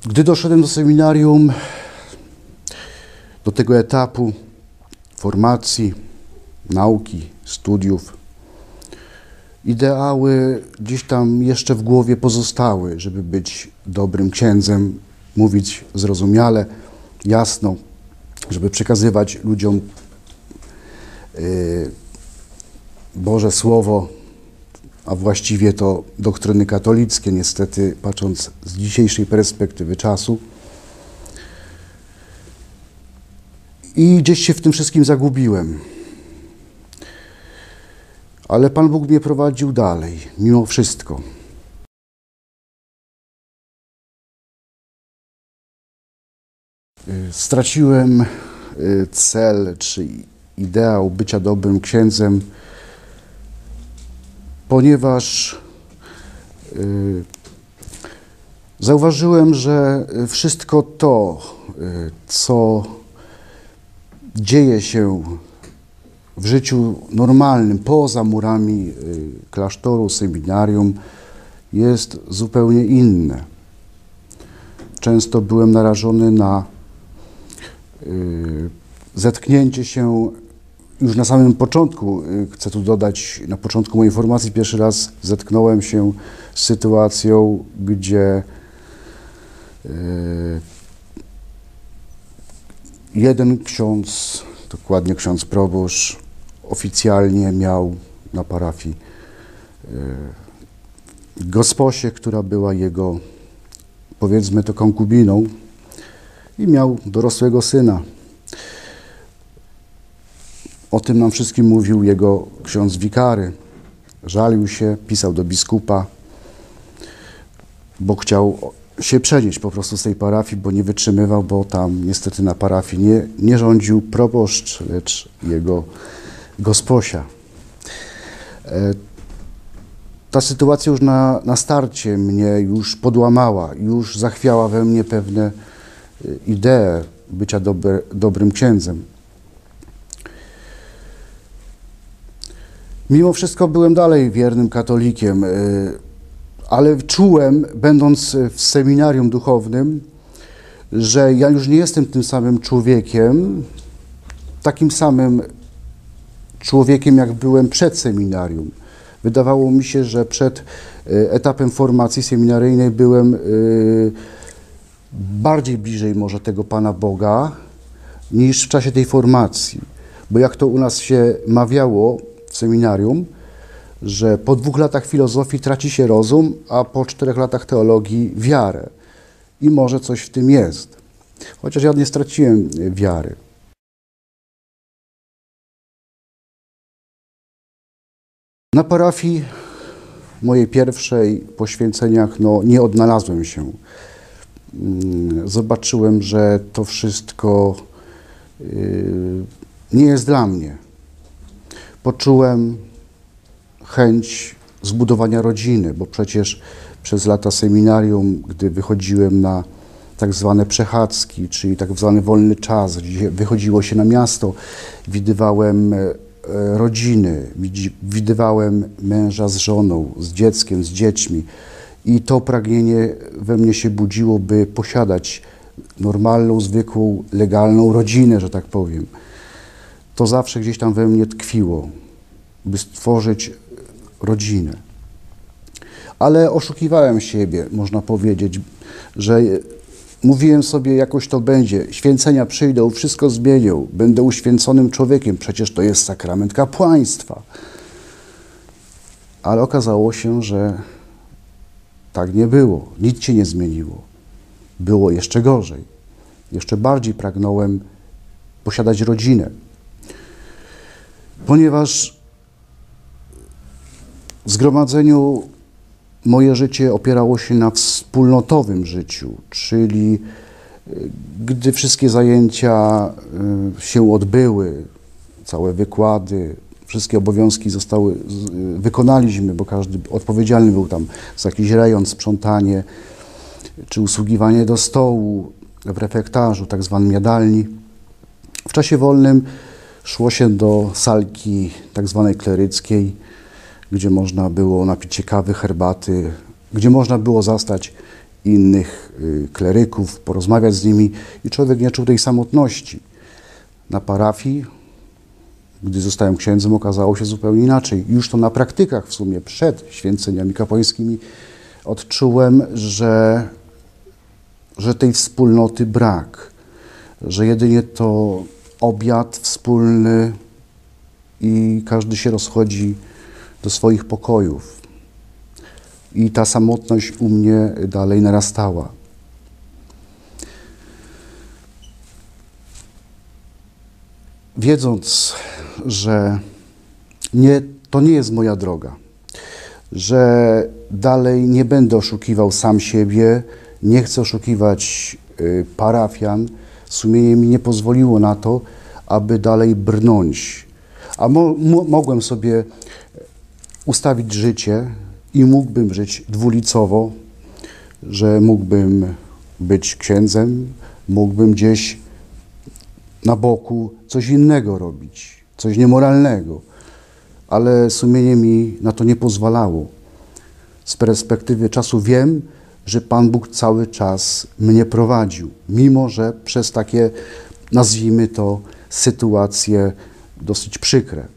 Gdy doszedłem do seminarium, do tego etapu formacji, nauki, studiów, ideały gdzieś tam jeszcze w głowie pozostały, żeby być dobrym księdzem, mówić zrozumiale, jasno, żeby przekazywać ludziom y, Boże Słowo, a właściwie to doktryny katolickie, niestety, patrząc z dzisiejszej perspektywy czasu. I gdzieś się w tym wszystkim zagubiłem. Ale Pan Bóg mnie prowadził dalej, mimo wszystko. Y, Straciłem y, cel czy ideał bycia dobrym księdzem, ponieważ y, zauważyłem, że wszystko to, co dzieje się w życiu normalnym, poza murami y, klasztoru, seminarium, jest zupełnie inne. często byłem narażony na y, zetknięcie się już na samym początku, y, chcę tu dodać, na początku mojej formacji pierwszy raz zetknąłem się z sytuacją, gdzie jeden ksiądz, dokładnie ksiądz proboszcz, oficjalnie miał na parafii y, gosposię, która była jego, powiedzmy to, konkubiną i miał dorosłego syna. O tym nam wszystkim mówił jego ksiądz wikary. Żalił się, pisał do biskupa, bo chciał się przenieść po prostu z tej parafii, bo nie wytrzymywał, bo tam niestety na parafii nie, nie rządził proboszcz, lecz jego gosposia. E, ta sytuacja już na, na starcie mnie już podłamała, już zachwiała we mnie pewne y, idee bycia dobre, dobrym księdzem. Mimo wszystko byłem dalej wiernym katolikiem, y, ale czułem, będąc w seminarium duchownym, że ja już nie jestem tym samym człowiekiem, takim samym człowiekiem, jak byłem przed seminarium. Wydawało mi się, że przed y, etapem formacji seminaryjnej byłem y, bardziej bliżej może tego Pana Boga niż w czasie tej formacji. Bo jak to u nas się mawiało w seminarium, że po dwóch latach filozofii traci się rozum, a po czterech latach teologii wiarę. I może coś w tym jest. Chociaż ja nie straciłem wiary. Na parafii mojej pierwszej poświęceniach no, nie odnalazłem się. Mm, Zobaczyłem, że to wszystko yy, nie jest dla mnie. Poczułem chęć zbudowania rodziny, bo przecież przez lata seminarium, gdy wychodziłem na tak zwane przechadzki, czyli tak zwany wolny czas, gdzie wychodziło się na miasto, widywałem e, rodziny, widywałem męża z żoną, z dzieckiem, z dziećmi i to pragnienie we mnie się budziło, by posiadać normalną, zwykłą, legalną rodzinę, że tak powiem. To zawsze gdzieś tam we mnie tkwiło, by stworzyć rodzinę. Ale oszukiwałem siebie, można powiedzieć, że mówiłem sobie, jakoś to będzie, święcenia przyjdą, wszystko zmienią, będę uświęconym człowiekiem, przecież to jest sakrament kapłaństwa. Ale okazało się, że tak nie było, nic się nie zmieniło. Było jeszcze gorzej. Jeszcze bardziej pragnąłem posiadać rodzinę. Ponieważ w zgromadzeniu moje życie opierało się na wspólnotowym życiu, czyli y, gdy wszystkie zajęcia y, się odbyły, całe wykłady, wszystkie obowiązki zostały, y, wykonaliśmy, bo każdy odpowiedzialny był tam za jakiś rejon, sprzątanie, czy usługiwanie do stołu w refektarzu, tak zwanym jadalni. W czasie wolnym szło się do salki tak zwanej kleryckiej, gdzie można było napić się kawy, herbaty, gdzie można było zastać innych y, kleryków, porozmawiać z nimi i człowiek nie czuł tej samotności. Na parafii, gdy zostałem księdzem, okazało się zupełnie inaczej. Już to na praktykach w sumie przed święceniami kapłańskimi odczułem, że, że tej wspólnoty brak, że jedynie to obiad wspólny i każdy się rozchodzi do swoich pokojów. I ta samotność u mnie dalej narastała. Wiedząc, że nie, to nie jest moja droga, że dalej nie będę oszukiwał sam siebie, nie chcę oszukiwać y, parafian, sumienie mi nie pozwoliło na to, aby dalej brnąć. A mo, mo, mogłem sobie ustawić życie i mógłbym żyć dwulicowo, że mógłbym być księdzem, mógłbym gdzieś na boku coś innego robić, coś niemoralnego, ale sumienie mi na to nie pozwalało. Z perspektywy czasu wiem, że Pan Bóg cały czas mnie prowadził, mimo że przez takie, nazwijmy to, sytuacje dosyć przykre.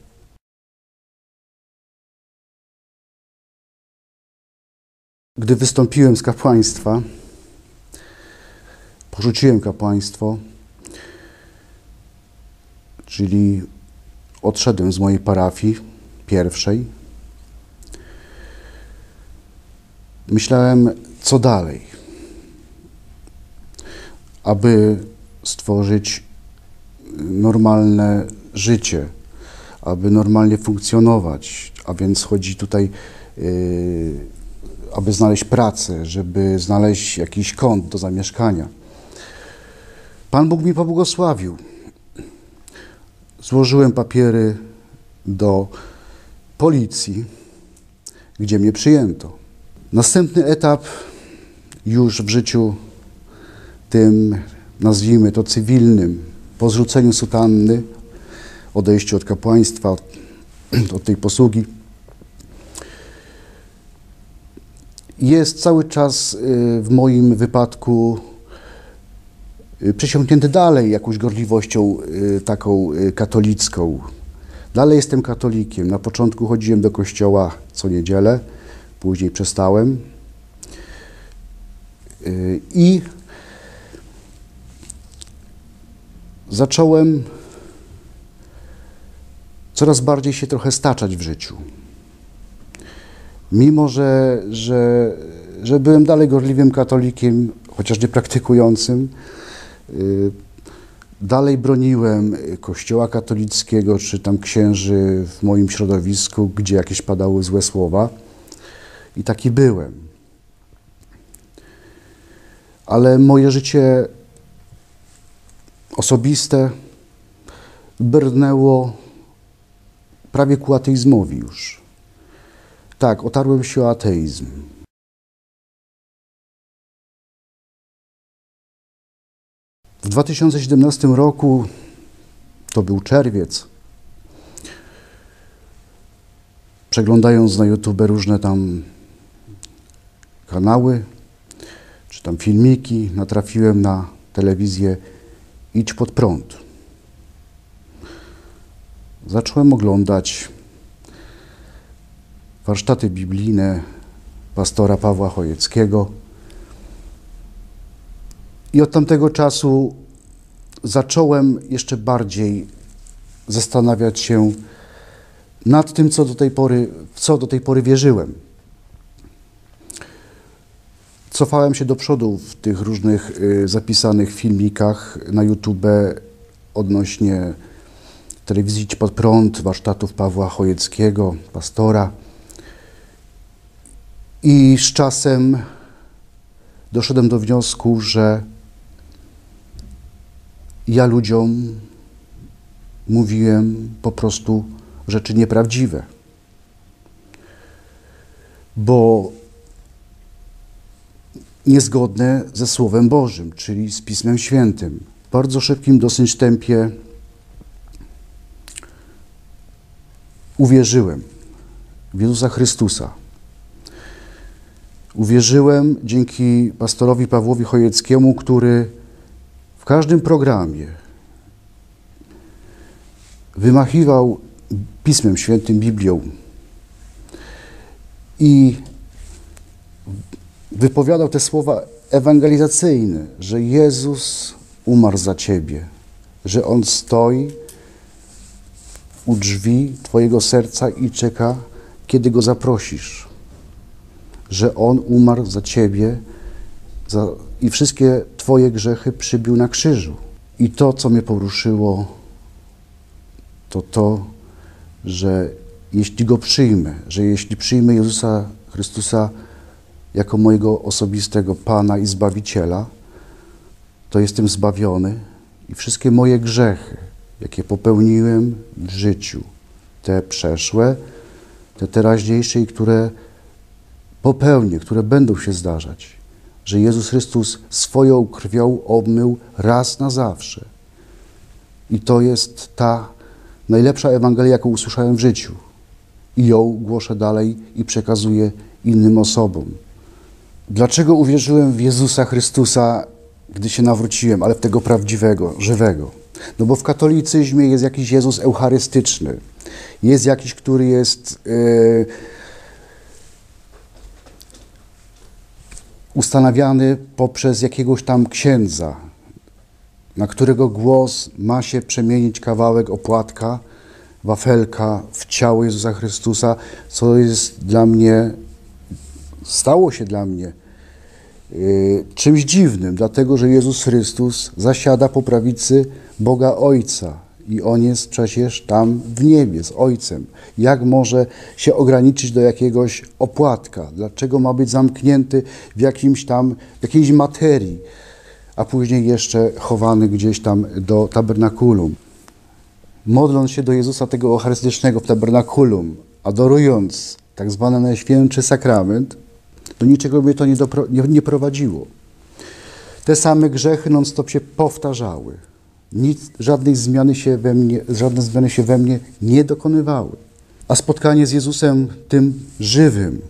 Gdy wystąpiłem z kapłaństwa, porzuciłem kapłaństwo, czyli odszedłem z mojej parafii pierwszej. Myślałem, co dalej, aby stworzyć normalne życie, aby normalnie funkcjonować, a więc chodzi tutaj, yy, aby znaleźć pracę, żeby znaleźć jakiś kąt do zamieszkania. Pan Bóg mi pobłogosławił. Złożyłem papiery do policji, gdzie mnie przyjęto. Następny etap już w życiu tym, nazwijmy to cywilnym, po zrzuceniu sutanny, odejściu od kapłaństwa, od, od tej posługi, jest cały czas y, w moim wypadku y, przesiąknięty dalej jakąś gorliwością y, taką katolicką. Dalej jestem katolikiem. Na początku chodziłem do kościoła co niedzielę, później przestałem. I zacząłem coraz bardziej się trochę staczać w życiu. Mimo, że, że, że byłem dalej gorliwym katolikiem, chociaż nie praktykującym, y, dalej broniłem kościoła katolickiego, czy tam księży w moim środowisku, gdzie jakieś padały złe słowa. I taki byłem. Ale moje życie osobiste brnęło prawie ku ateizmowi już. Tak, otarłem się o ateizm. W 2017 roku, to był czerwiec, przeglądając na YouTube różne tam kanały, czy tam filmiki, natrafiłem na telewizję Idź pod prąd. Zacząłem oglądać warsztaty biblijne pastora Pawła Chojeckiego. I od tamtego czasu zacząłem jeszcze bardziej zastanawiać się nad tym, co do tej pory, w co do tej pory wierzyłem. Cofałem się do przodu w tych różnych y, zapisanych filmikach na YouTube odnośnie telewizji Pod Prąd, warsztatów Pawła Chojeckiego, pastora. I z czasem doszedłem do wniosku, że ja ludziom mówiłem po prostu rzeczy nieprawdziwe. Bo niezgodne ze Słowem Bożym, czyli z Pismem Świętym. W bardzo szybkim dosyć tempie uwierzyłem w Jezusa Chrystusa. Uwierzyłem dzięki pastorowi Pawłowi Chojeckiemu, który w każdym programie wymachiwał Pismem Świętym, Biblią i wypowiadał te słowa ewangelizacyjne, że Jezus umarł za ciebie, że On stoi u drzwi Twojego serca i czeka, kiedy Go zaprosisz, że On umarł za ciebie za, i wszystkie Twoje grzechy przybił na krzyżu. I to, co mnie poruszyło, to to, że jeśli Go przyjmę, że jeśli przyjmę Jezusa Chrystusa jako mojego osobistego Pana i Zbawiciela, to jestem zbawiony i wszystkie moje grzechy, jakie popełniłem w życiu, te przeszłe, te teraźniejsze i które popełnię, które będą się zdarzać, że Jezus Chrystus swoją krwią obmył raz na zawsze. I to jest ta najlepsza Ewangelia, jaką usłyszałem w życiu. I ją głoszę dalej i przekazuję innym osobom Dlaczego uwierzyłem w Jezusa Chrystusa, gdy się nawróciłem, ale w tego prawdziwego, żywego? No bo w katolicyzmie jest jakiś Jezus eucharystyczny. Jest jakiś, który jest yy, ustanawiany poprzez jakiegoś tam księdza, na którego głos ma się przemienić kawałek opłatka, wafelka w ciało Jezusa Chrystusa, co jest dla mnie, stało się dla mnie yy, czymś dziwnym, dlatego że Jezus Chrystus zasiada po prawicy Boga Ojca i On jest przecież tam w niebie z Ojcem. Jak może się ograniczyć do jakiegoś opłatka? Dlaczego ma być zamknięty w jakimś tam, w jakiejś materii, a później jeszcze chowany gdzieś tam do tabernakulum? Modląc się do Jezusa tego eucharystycznego w tabernakulum, adorując tak zwany Najświętszy Sakrament, do niczego mnie to nie, nie, nie prowadziło. Te same grzechy non-stop się powtarzały. Nic, żadnej zmiany się we mnie, żadne zmiany się we mnie nie dokonywały. A spotkanie z Jezusem, tym żywym,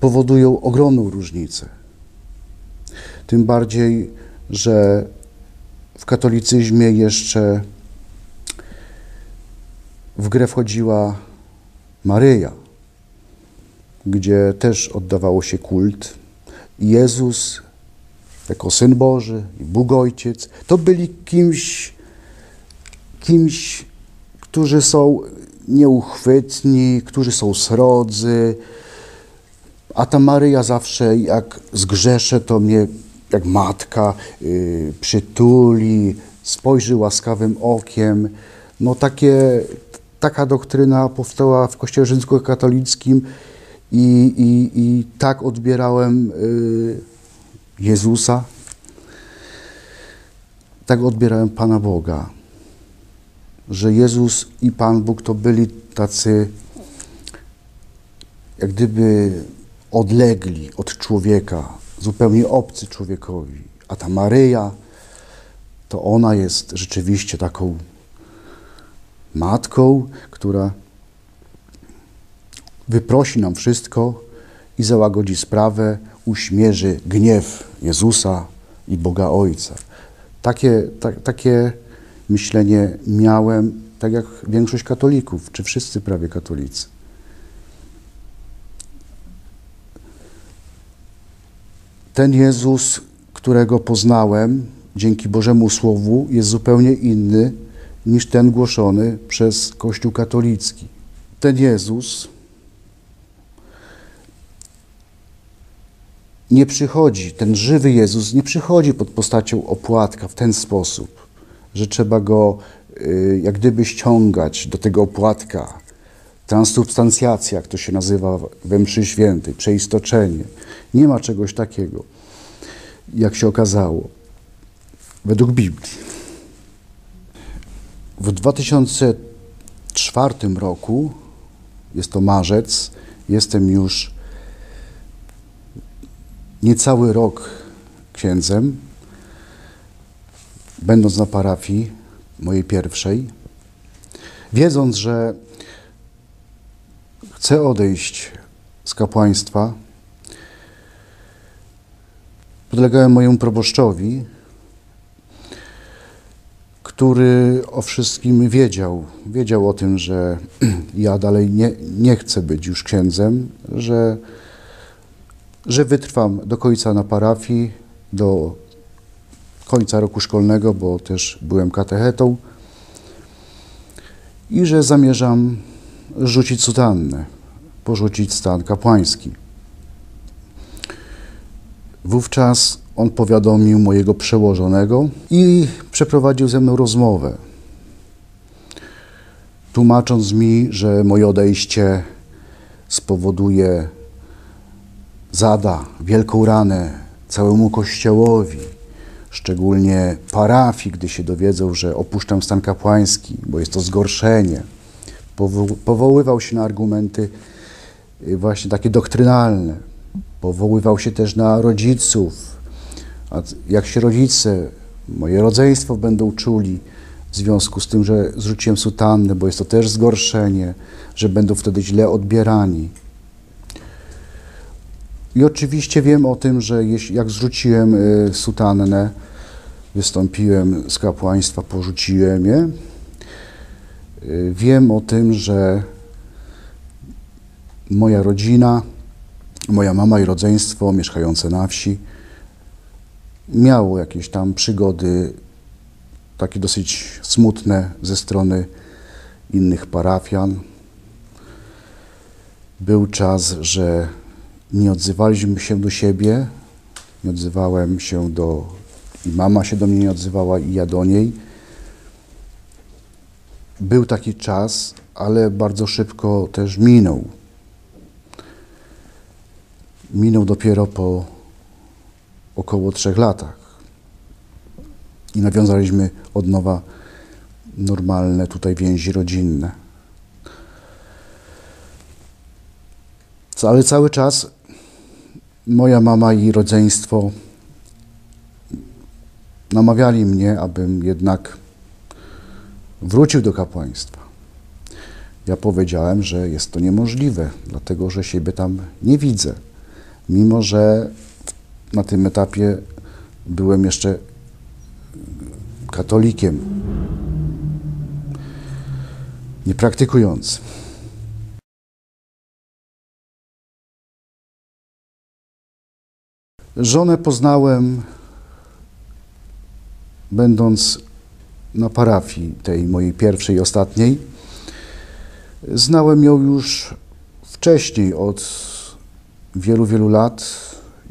powodują ogromną różnicę. Tym bardziej, że w katolicyzmie jeszcze w grę wchodziła Maryja, gdzie też oddawało się kult. Jezus jako Syn Boży i Bóg Ojciec, to byli kimś, kimś, którzy są nieuchwytni, którzy są srodzy, a ta Maryja zawsze jak zgrzeszę, to mnie jak matka yy, przytuli, spojrzy łaskawym okiem. No takie, taka doktryna powstała w Kościele rzymskokatolickim i, i, i tak odbierałem yy, Jezusa, tak odbierałem Pana Boga, że Jezus i Pan Bóg to byli tacy jak gdyby odlegli od człowieka, zupełnie obcy człowiekowi. A ta Maryja, to ona jest rzeczywiście taką matką, która wyprosi nam wszystko i załagodzi sprawę, uśmierzy gniew Jezusa i Boga Ojca. Takie, tak, takie myślenie miałem, tak jak większość katolików, czy wszyscy prawie katolicy. Ten Jezus, którego poznałem dzięki Bożemu Słowu, jest zupełnie inny niż ten głoszony przez Kościół katolicki. Ten Jezus nie przychodzi, ten żywy Jezus nie przychodzi pod postacią opłatka w ten sposób, że trzeba go y, jak gdyby ściągać do tego opłatka. Transubstancjacja, jak to się nazywa we mszy świętej, przeistoczenie. Nie ma czegoś takiego, jak się okazało, według Biblii. W 2004 roku, jest to marzec, jestem już niecały rok księdzem, będąc na parafii mojej pierwszej, wiedząc, że chcę odejść z kapłaństwa, podlegałem mojemu proboszczowi, który o wszystkim wiedział. Wiedział o tym, że ja dalej nie, nie chcę być już księdzem, że że wytrwam do końca na parafii, do końca roku szkolnego, bo też byłem katechetą i że zamierzam rzucić sutannę, porzucić stan kapłański. Wówczas on powiadomił mojego przełożonego i przeprowadził ze mną rozmowę, tłumacząc mi, że moje odejście spowoduje zada wielką ranę całemu Kościołowi, szczególnie parafii, gdy się dowiedzą, że opuszczam stan kapłański, bo jest to zgorszenie. Powoływał się na argumenty y, właśnie takie doktrynalne. Powoływał się też na rodziców. A jak się rodzice, moje rodzeństwo będą czuli w związku z tym, że zrzuciłem sutannę, bo jest to też zgorszenie, że będą wtedy źle odbierani. I oczywiście wiem o tym, że jak zrzuciłem y, sutannę, wystąpiłem z kapłaństwa, porzuciłem je. Y, Wiem o tym, że moja rodzina, moja mama i rodzeństwo mieszkające na wsi miało jakieś tam przygody takie dosyć smutne ze strony innych parafian. Był czas, że nie odzywaliśmy się do siebie, nie odzywałem się do, i mama się do mnie nie odzywała, i ja do niej. Był taki czas, ale bardzo szybko też minął. Minął dopiero po około trzech latach. I nawiązaliśmy od nowa normalne tutaj więzi rodzinne. Ale cały czas moja mama i rodzeństwo namawiali mnie, abym jednak wrócił do kapłaństwa. Ja powiedziałem, że jest to niemożliwe, dlatego że siebie tam nie widzę. Mimo, że na tym etapie byłem jeszcze katolikiem, niepraktykującym. Żonę poznałem, będąc na parafii tej mojej pierwszej i ostatniej. Znałem ją już wcześniej, od wielu, wielu lat,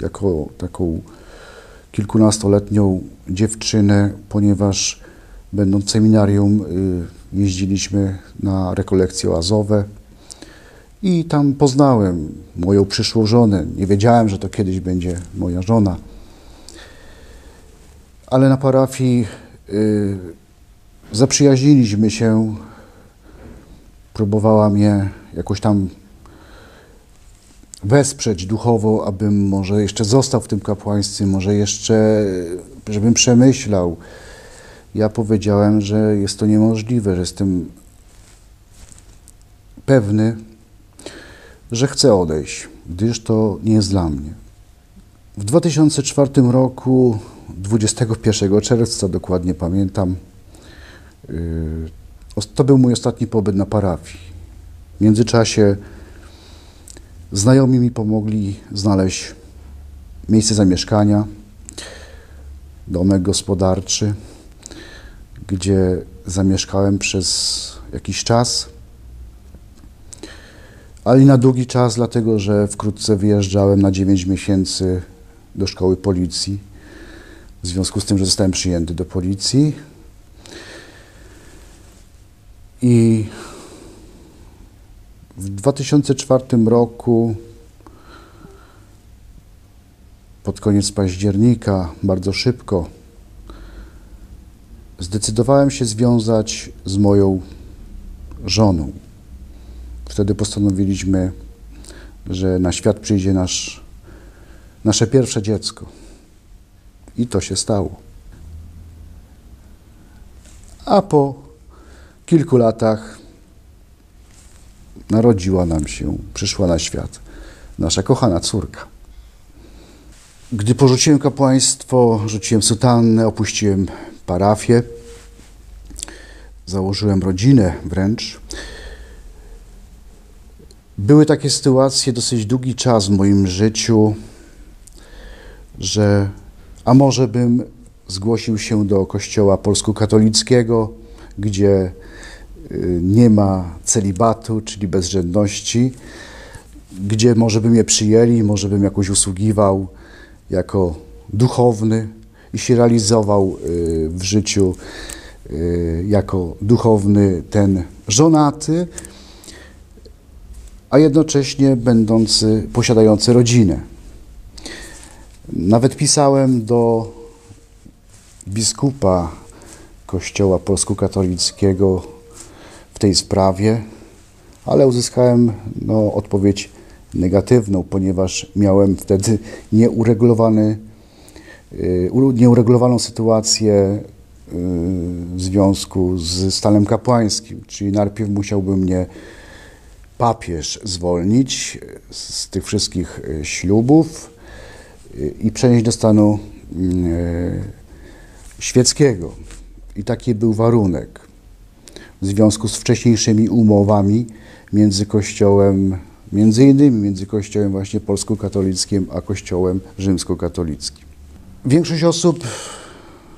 jako taką kilkunastoletnią dziewczynę, ponieważ będąc w seminarium y, jeździliśmy na rekolekcje oazowe i tam poznałem moją przyszłą żonę. Nie wiedziałem, że to kiedyś będzie moja żona. Ale na parafii y, zaprzyjaźniliśmy się. Próbowała mnie jakoś tam wesprzeć duchowo, abym może jeszcze został w tym kapłaństwie, może jeszcze, żebym przemyślał. Ja powiedziałem, że jest to niemożliwe, że jestem pewny, że chcę odejść, gdyż to nie jest dla mnie. W 2004 roku, 21 czerwca, dokładnie pamiętam, yy, to był mój ostatni pobyt na parafii. W międzyczasie znajomi mi pomogli znaleźć miejsce zamieszkania, domek gospodarczy, gdzie zamieszkałem przez jakiś czas ale i na długi czas, dlatego że wkrótce wyjeżdżałem na 9 miesięcy do szkoły policji. W związku z tym, że zostałem przyjęty do policji. I w 2004 roku, pod koniec października, bardzo szybko, zdecydowałem się związać z moją żoną. Wtedy postanowiliśmy, że na świat przyjdzie nasz, nasze pierwsze dziecko. I to się stało. A po kilku latach narodziła nam się, przyszła na świat nasza kochana córka. Gdy porzuciłem kapłaństwo, rzuciłem sutannę, opuściłem parafię, założyłem rodzinę wręcz, były takie sytuacje dosyć długi czas w moim życiu, że a może bym zgłosił się do kościoła polsko-katolickiego, gdzie y, nie ma celibatu, czyli bezrzędności, gdzie może by mnie przyjęli, może bym jakoś usługiwał jako duchowny i się realizował y, w życiu y, jako duchowny ten żonaty, a jednocześnie będący, posiadający rodzinę. Nawet pisałem do biskupa Kościoła Polsko-Katolickiego w tej sprawie, ale uzyskałem no, odpowiedź negatywną, ponieważ miałem wtedy nieuregulowany, y, nieuregulowaną sytuację y, w związku z stanem kapłańskim, czyli najpierw musiałby mnie papież zwolnić z tych wszystkich e, ślubów e, i przenieść do stanu e, świeckiego. I taki był warunek w związku z wcześniejszymi umowami między Kościołem, między innymi między Kościołem właśnie polsko-katolickim a Kościołem rzymskokatolickim. Większość osób,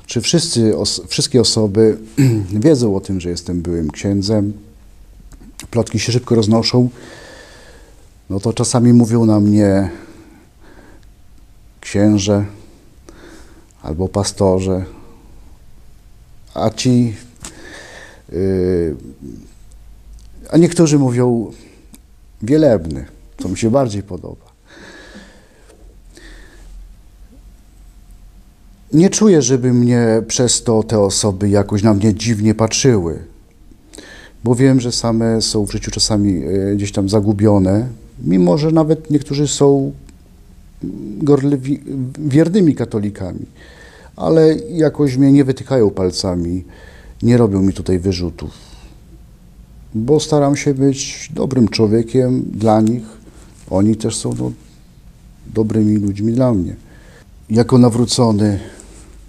czy wszyscy, os, wszystkie osoby wiedzą o tym, że jestem byłym księdzem. Plotki się szybko roznoszą. No to czasami mówią na mnie księże albo pastorze, a ci Yy, a niektórzy mówią wielebny, co mi się bardziej podoba. Nie czuję, żeby mnie przez to te osoby jakoś na mnie dziwnie patrzyły, bo wiem, że same są w życiu czasami e, gdzieś tam zagubione, mimo że nawet niektórzy są gorliwi, wiernymi katolikami, ale jakoś mnie nie wytykają palcami nie robią mi tutaj wyrzutów, bo staram się być dobrym człowiekiem dla nich. Oni też są no, dobrymi ludźmi dla mnie. Jako nawrócony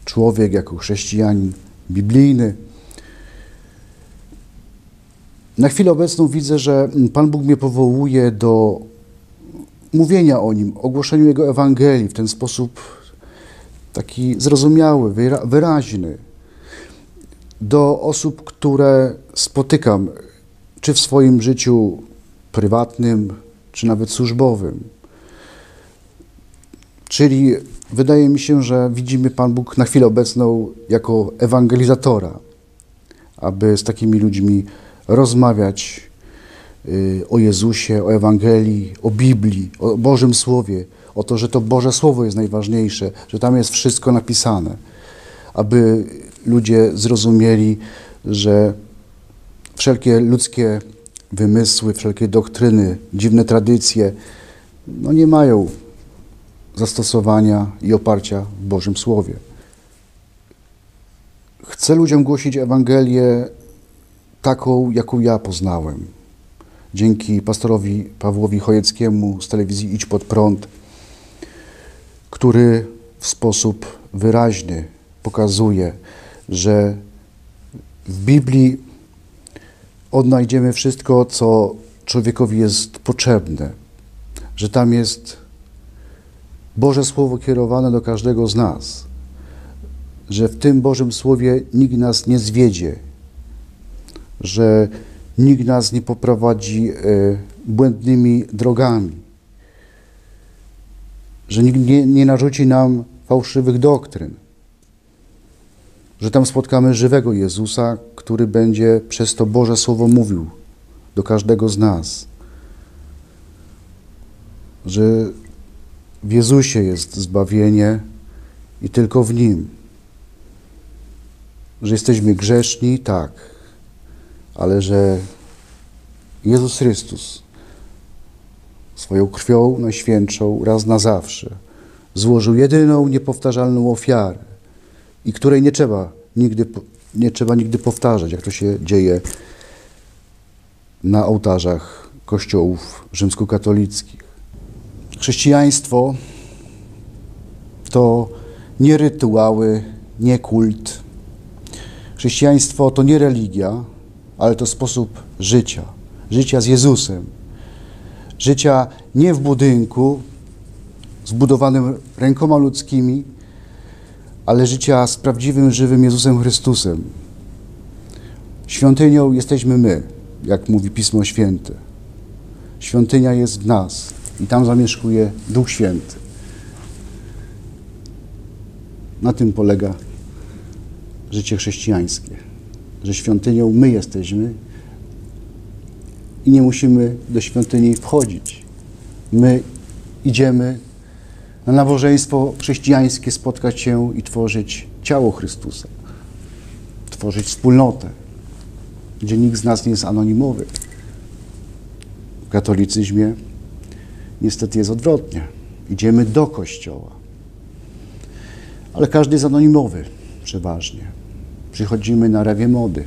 człowiek, jako chrześcijanin biblijny, na chwilę obecną widzę, że Pan Bóg mnie powołuje do mówienia o Nim, ogłoszeniu Jego Ewangelii w ten sposób taki zrozumiały, wyraźny do osób, które spotykam, czy w swoim życiu prywatnym, czy nawet służbowym. Czyli wydaje mi się, że widzimy Pan Bóg na chwilę obecną jako ewangelizatora, aby z takimi ludźmi rozmawiać y, o Jezusie, o Ewangelii, o Biblii, o Bożym Słowie, o to, że to Boże Słowo jest najważniejsze, że tam jest wszystko napisane, aby ludzie zrozumieli, że wszelkie ludzkie wymysły, wszelkie doktryny, dziwne tradycje, no nie mają zastosowania i oparcia w Bożym Słowie. Chcę ludziom głosić Ewangelię taką, jaką ja poznałem. Dzięki pastorowi Pawłowi Chojeckiemu z telewizji Idź Pod Prąd, który w sposób wyraźny pokazuje, że w Biblii odnajdziemy wszystko, co człowiekowi jest potrzebne, że tam jest Boże Słowo kierowane do każdego z nas, że w tym Bożym Słowie nikt nas nie zwiedzie, że nikt nas nie poprowadzi e, błędnymi drogami, że nikt nie, nie narzuci nam fałszywych doktryn że tam spotkamy żywego Jezusa, który będzie przez to Boże Słowo mówił do każdego z nas. Że w Jezusie jest zbawienie i tylko w Nim. Że jesteśmy grzeszni, tak, ale że Jezus Chrystus swoją krwią najświętszą raz na zawsze złożył jedyną niepowtarzalną ofiarę i której nie trzeba nigdy, nie trzeba nigdy powtarzać, jak to się dzieje na ołtarzach kościołów rzymskokatolickich. Chrześcijaństwo to nie rytuały, nie kult. Chrześcijaństwo to nie religia, ale to sposób życia. Życia z Jezusem. Życia nie w budynku zbudowanym rękoma ludzkimi, ale życia z prawdziwym, żywym Jezusem Chrystusem. Świątynią jesteśmy my, jak mówi Pismo Święte. Świątynia jest w nas i tam zamieszkuje Duch Święty. Na tym polega życie chrześcijańskie, że świątynią my jesteśmy i nie musimy do świątyni wchodzić. My idziemy na nabożeństwo chrześcijańskie spotkać się i tworzyć ciało Chrystusa, tworzyć wspólnotę, gdzie nikt z nas nie jest anonimowy. W katolicyzmie niestety jest odwrotnie. Idziemy do kościoła. Ale każdy jest anonimowy przeważnie. Przychodzimy na rewie mody